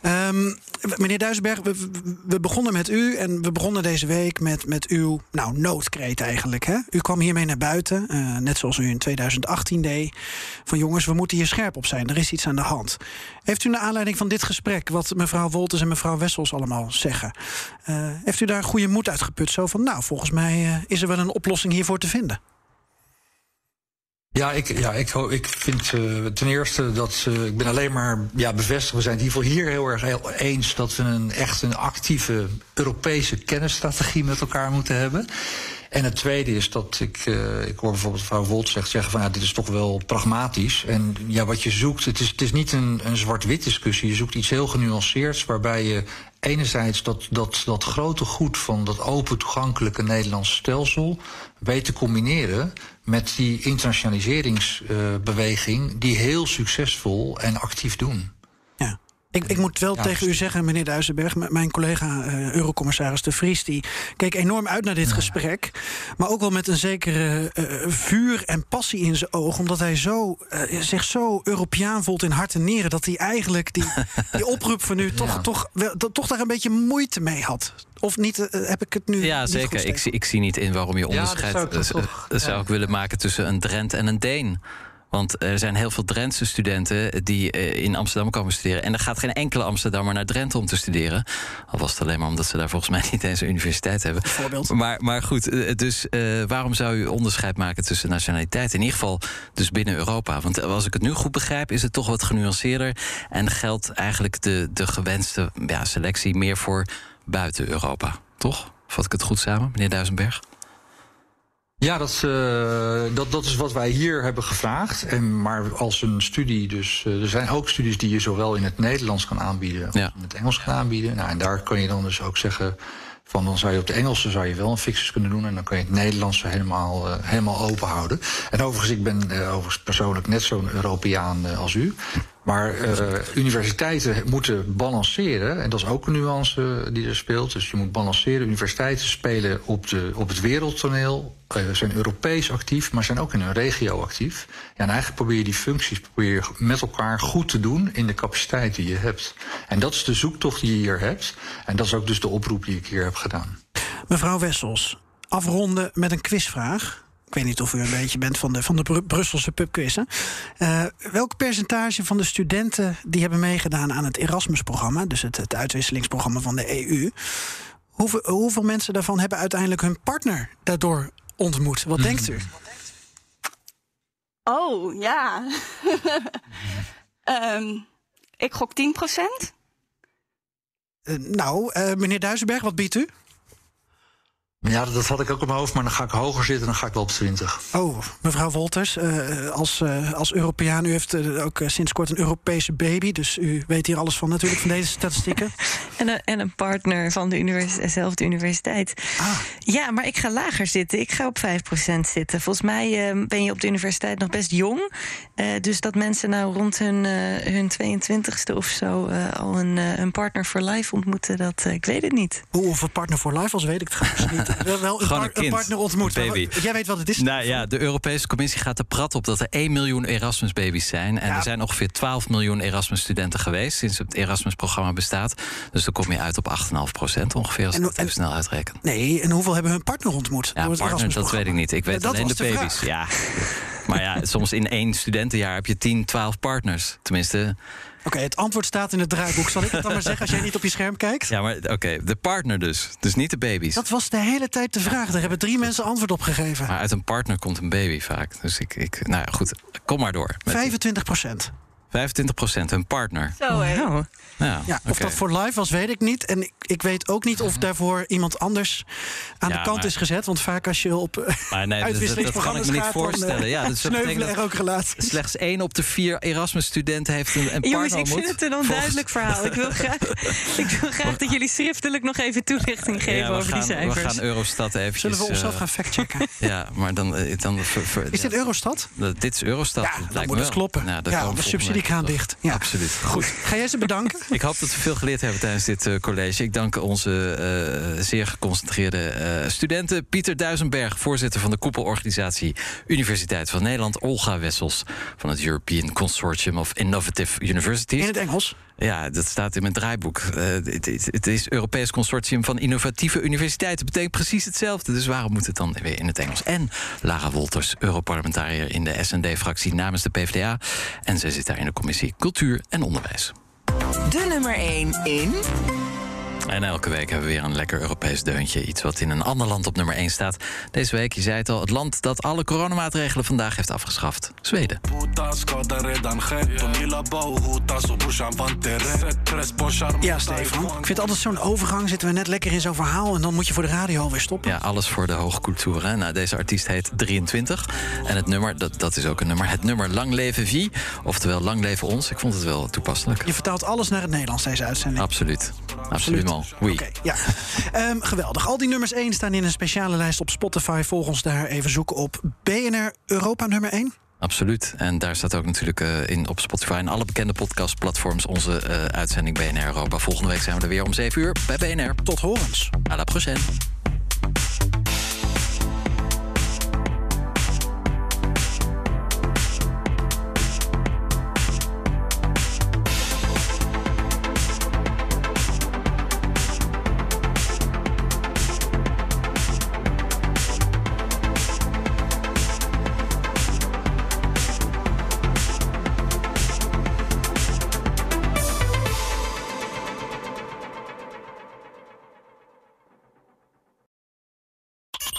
Speaker 1: Um, meneer Duisenberg, we, we, begonnen met u en we begonnen deze week met, met uw nou, noodkreet eigenlijk. Hè? U kwam hiermee naar buiten, uh, net zoals u in 2018 deed. Van jongens, we moeten hier scherp op zijn, er is iets aan de hand. Heeft u naar aanleiding van dit gesprek, wat mevrouw Wolters en mevrouw Wessels allemaal zeggen, uh, heeft u daar goede moed uitgeput? Zo van, nou, volgens mij uh, is er wel een oplossing hiervoor te vinden.
Speaker 3: Ja, ik, ja, ik, ik vind uh, ten eerste dat uh, ik ben alleen maar ja, bevestigd. We zijn in ieder geval hier heel erg eens dat we een echt een actieve Europese kennisstrategie met elkaar moeten hebben. En het tweede is dat ik, uh, ik hoor bijvoorbeeld mevrouw Wolt zegt, zeggen van ja, dit is toch wel pragmatisch. En ja, wat je zoekt, het is, het is niet een, een zwart-wit discussie. Je zoekt iets heel genuanceerds waarbij je enerzijds dat, dat, dat grote goed van dat open toegankelijke Nederlandse stelsel weet te combineren met die internationaliseringsbeweging die heel succesvol en actief doen.
Speaker 1: Ik, ik moet wel tegen u zeggen, meneer Duisenberg, mijn collega uh, Eurocommissaris De Vries, die keek enorm uit naar dit ja. gesprek. Maar ook wel met een zekere uh, vuur en passie in zijn oog. Omdat hij zo, uh, zich zo Europeaan voelt in hart en nieren. Dat hij eigenlijk die, die oproep van u toch, ja. toch, wel, toch daar een beetje moeite mee had. Of niet, heb ik het nu.
Speaker 2: Ja, zeker. Ik zie, ik zie niet in waarom je onderscheid ja, zou, ik, toch, zou ik willen maken tussen een Drent en een Deen. Want er zijn heel veel Drentse studenten die in Amsterdam komen studeren. En er gaat geen enkele Amsterdammer naar Drenthe om te studeren. Al was het alleen maar omdat ze daar volgens mij niet eens een universiteit hebben.
Speaker 1: Bijvoorbeeld.
Speaker 2: Maar, maar goed, dus uh, waarom zou u onderscheid maken tussen nationaliteiten? In ieder geval dus binnen Europa. Want als ik het nu goed begrijp, is het toch wat genuanceerder. En geldt eigenlijk de, de gewenste ja, selectie meer voor buiten Europa. Toch? Vat ik het goed samen, meneer Duisenberg?
Speaker 3: Ja, dat, uh, dat, dat is wat wij hier hebben gevraagd. En, maar als een studie, dus uh, er zijn ook studies die je zowel in het Nederlands kan aanbieden als
Speaker 2: ja.
Speaker 3: in het Engels kan aanbieden. Nou, en daar kan je dan dus ook zeggen. Van dan zou je op de Engelse zou je wel een fixus kunnen doen. En dan kan je het Nederlands helemaal, uh, helemaal open houden. En overigens, ik ben overigens persoonlijk net zo'n Europeaan als u. Maar uh, universiteiten moeten balanceren. En dat is ook een nuance die er speelt. Dus je moet balanceren. Universiteiten spelen op, de, op het wereldtoneel. Uh, zijn Europees actief, maar zijn ook in hun regio actief. Ja, en eigenlijk probeer je die functies probeer je met elkaar goed te doen in de capaciteit die je hebt. En dat is de zoektocht die je hier hebt. En dat is ook dus de oproep die ik hier heb gedaan.
Speaker 1: Mevrouw Wessels, afronden met een quizvraag. Ik weet niet of u een beetje bent van de, van de Br Brusselse pubquizzen. Uh, welk percentage van de studenten die hebben meegedaan aan het Erasmus-programma, dus het, het uitwisselingsprogramma van de EU, hoeveel, hoeveel mensen daarvan hebben uiteindelijk hun partner daardoor ontmoet? Wat hmm. denkt u?
Speaker 4: Oh, ja. um, ik gok 10 procent.
Speaker 1: Uh, nou, uh, meneer Duisenberg, wat biedt u?
Speaker 3: Ja, dat had ik ook op mijn hoofd, maar dan ga ik hoger zitten, dan ga ik wel op 20.
Speaker 1: Oh, mevrouw Wolters, uh, als, uh, als Europeaan, u heeft uh, ook sinds kort een Europese baby, dus u weet hier alles van natuurlijk, van deze statistieken.
Speaker 5: en, een, en een partner van de universiteit, universiteit.
Speaker 1: Ah.
Speaker 5: Ja, maar ik ga lager zitten. Ik ga op 5% zitten. Volgens mij ben je op de universiteit nog best jong. dus dat mensen nou rond hun, hun 22ste of zo al een, een partner for life ontmoeten, dat ik weet het niet.
Speaker 1: Hoe of een partner for life, als weet ik het trouwens niet wel, wel een,
Speaker 2: Gewoon
Speaker 1: par
Speaker 2: een, kind,
Speaker 1: een partner ontmoet.
Speaker 2: Een baby.
Speaker 1: Jij weet wat het is.
Speaker 2: Nou ja, de Europese Commissie gaat er prat op dat er 1 miljoen Erasmus-baby's zijn. En
Speaker 1: Ja.
Speaker 2: er zijn ongeveer 12 miljoen Erasmus-studenten geweest sinds het Erasmus-programma bestaat. Dus dan kom je uit op 8,5 procent ongeveer, als ik dat even
Speaker 1: en-
Speaker 2: snel uitreken.
Speaker 1: Nee, en hoeveel hebben hun partner ontmoet?
Speaker 2: Ja,
Speaker 1: het
Speaker 2: partner, dat weet ik niet. Ik weet
Speaker 1: Ja,
Speaker 2: alleen de
Speaker 1: de
Speaker 2: baby's. Ja. Maar ja, soms in één studentenjaar heb je 10, 12 partners. Tenminste,
Speaker 1: Oké, het antwoord staat in het draaiboek. Zal ik het dan maar zeggen als jij niet op je scherm kijkt?
Speaker 2: ja, maar oké, de partner dus. Dus niet de baby's.
Speaker 1: Dat was de hele tijd de vraag. Daar hebben drie mensen antwoord op gegeven.
Speaker 2: Maar uit een partner komt een baby vaak. Dus ik, ik nou ja, goed, kom maar door. Met
Speaker 1: 25 procent.
Speaker 2: 25 procent, een partner.
Speaker 4: Zo, hè.
Speaker 2: Ja,
Speaker 1: Ja, of dat voor live was, weet ik niet. En ik, ik weet ook niet of daarvoor iemand anders aan
Speaker 2: Ja,
Speaker 1: de kant
Speaker 2: maar-
Speaker 1: is gezet. Want vaak als je op eh,
Speaker 2: Maar nee, dat, dat, dat kan ik me niet
Speaker 1: gaat, dan,
Speaker 2: voorstellen.
Speaker 1: eh,
Speaker 2: Ja, dus dat
Speaker 1: sneuvelen
Speaker 2: betekent
Speaker 1: er ook relaties.
Speaker 2: slechts één op de vier Erasmus-studenten heeft een, een partner
Speaker 5: Jongens, ik vind het een onduidelijk verhaal. Ik wil, graag, ik wil graag dat jullie schriftelijk nog even toelichting geven over
Speaker 2: gaan,
Speaker 5: die cijfers.
Speaker 2: We gaan Eurostat eventjes...
Speaker 1: Zullen we onszelf
Speaker 2: eh,
Speaker 1: gaan factchecken?
Speaker 2: Ja, maar dan... eh, dan ver- ver-
Speaker 1: Is dit
Speaker 2: dat- dit is Eurostat.
Speaker 1: Ja,
Speaker 2: dat
Speaker 1: moet
Speaker 2: wel.
Speaker 1: kloppen. Ja, de
Speaker 2: volgende op
Speaker 1: dicht. Ja.
Speaker 2: Absoluut.
Speaker 1: Goed, ga jij ze bedanken?
Speaker 2: Ik hoop dat we veel geleerd hebben tijdens dit eh, college. Ik dank onze eh, zeer geconcentreerde eh, studenten. Pieter Duisenberg, voorzitter van de koepelorganisatie Universiteit van Nederland. Olga Wessels van het European Consortium of Innovative Universities.
Speaker 1: In het Engels.
Speaker 2: Ja, dat staat in mijn draaiboek. Eh, het, het is Europees Consortium van Innovatieve Universiteiten. betekent precies hetzelfde. Dus waarom moet het dan weer in het Engels? En Lara Wolters, Europarlementariër in de SND-fractie namens de PvdA. En zij zit daar in de commissie Cultuur en Onderwijs.
Speaker 7: De nummer 1 in...
Speaker 2: En elke week hebben we weer een lekker Europees deuntje. Iets wat in een ander land op nummer 1 staat. Deze week, je zei het al, het land dat alle coronamaatregelen vandaag heeft afgeschaft. Zweden.
Speaker 1: Ja, Stefan. Ik vind altijd zo'n overgang. Zitten we net lekker in zo'n verhaal en dan moet je voor de radio alweer stoppen.
Speaker 2: Ja, alles voor de hoogcultuur. Hè? Nou, deze artiest heet 23. En het nummer, dat, dat is ook een nummer. Het nummer Lang Leven Vie. Oftewel Lang Leven Ons. Ik vond het wel toepasselijk.
Speaker 1: Je vertaalt alles naar het Nederlands, deze uitzending.
Speaker 2: Absoluut. Absoluut. Oui.
Speaker 1: Oké, ja. Ehm, geweldig. Al die nummers 1 staan in een speciale lijst op Spotify. Volg ons daar even zoeken op BNR Europa nummer 1.
Speaker 2: Absoluut. En daar staat ook natuurlijk eh, in op Spotify en alle bekende podcastplatforms onze eh, uitzending BNR Europa. Volgende week zijn we er weer om 7 uur bij BNR.
Speaker 1: Tot horens.
Speaker 2: À la prochaine.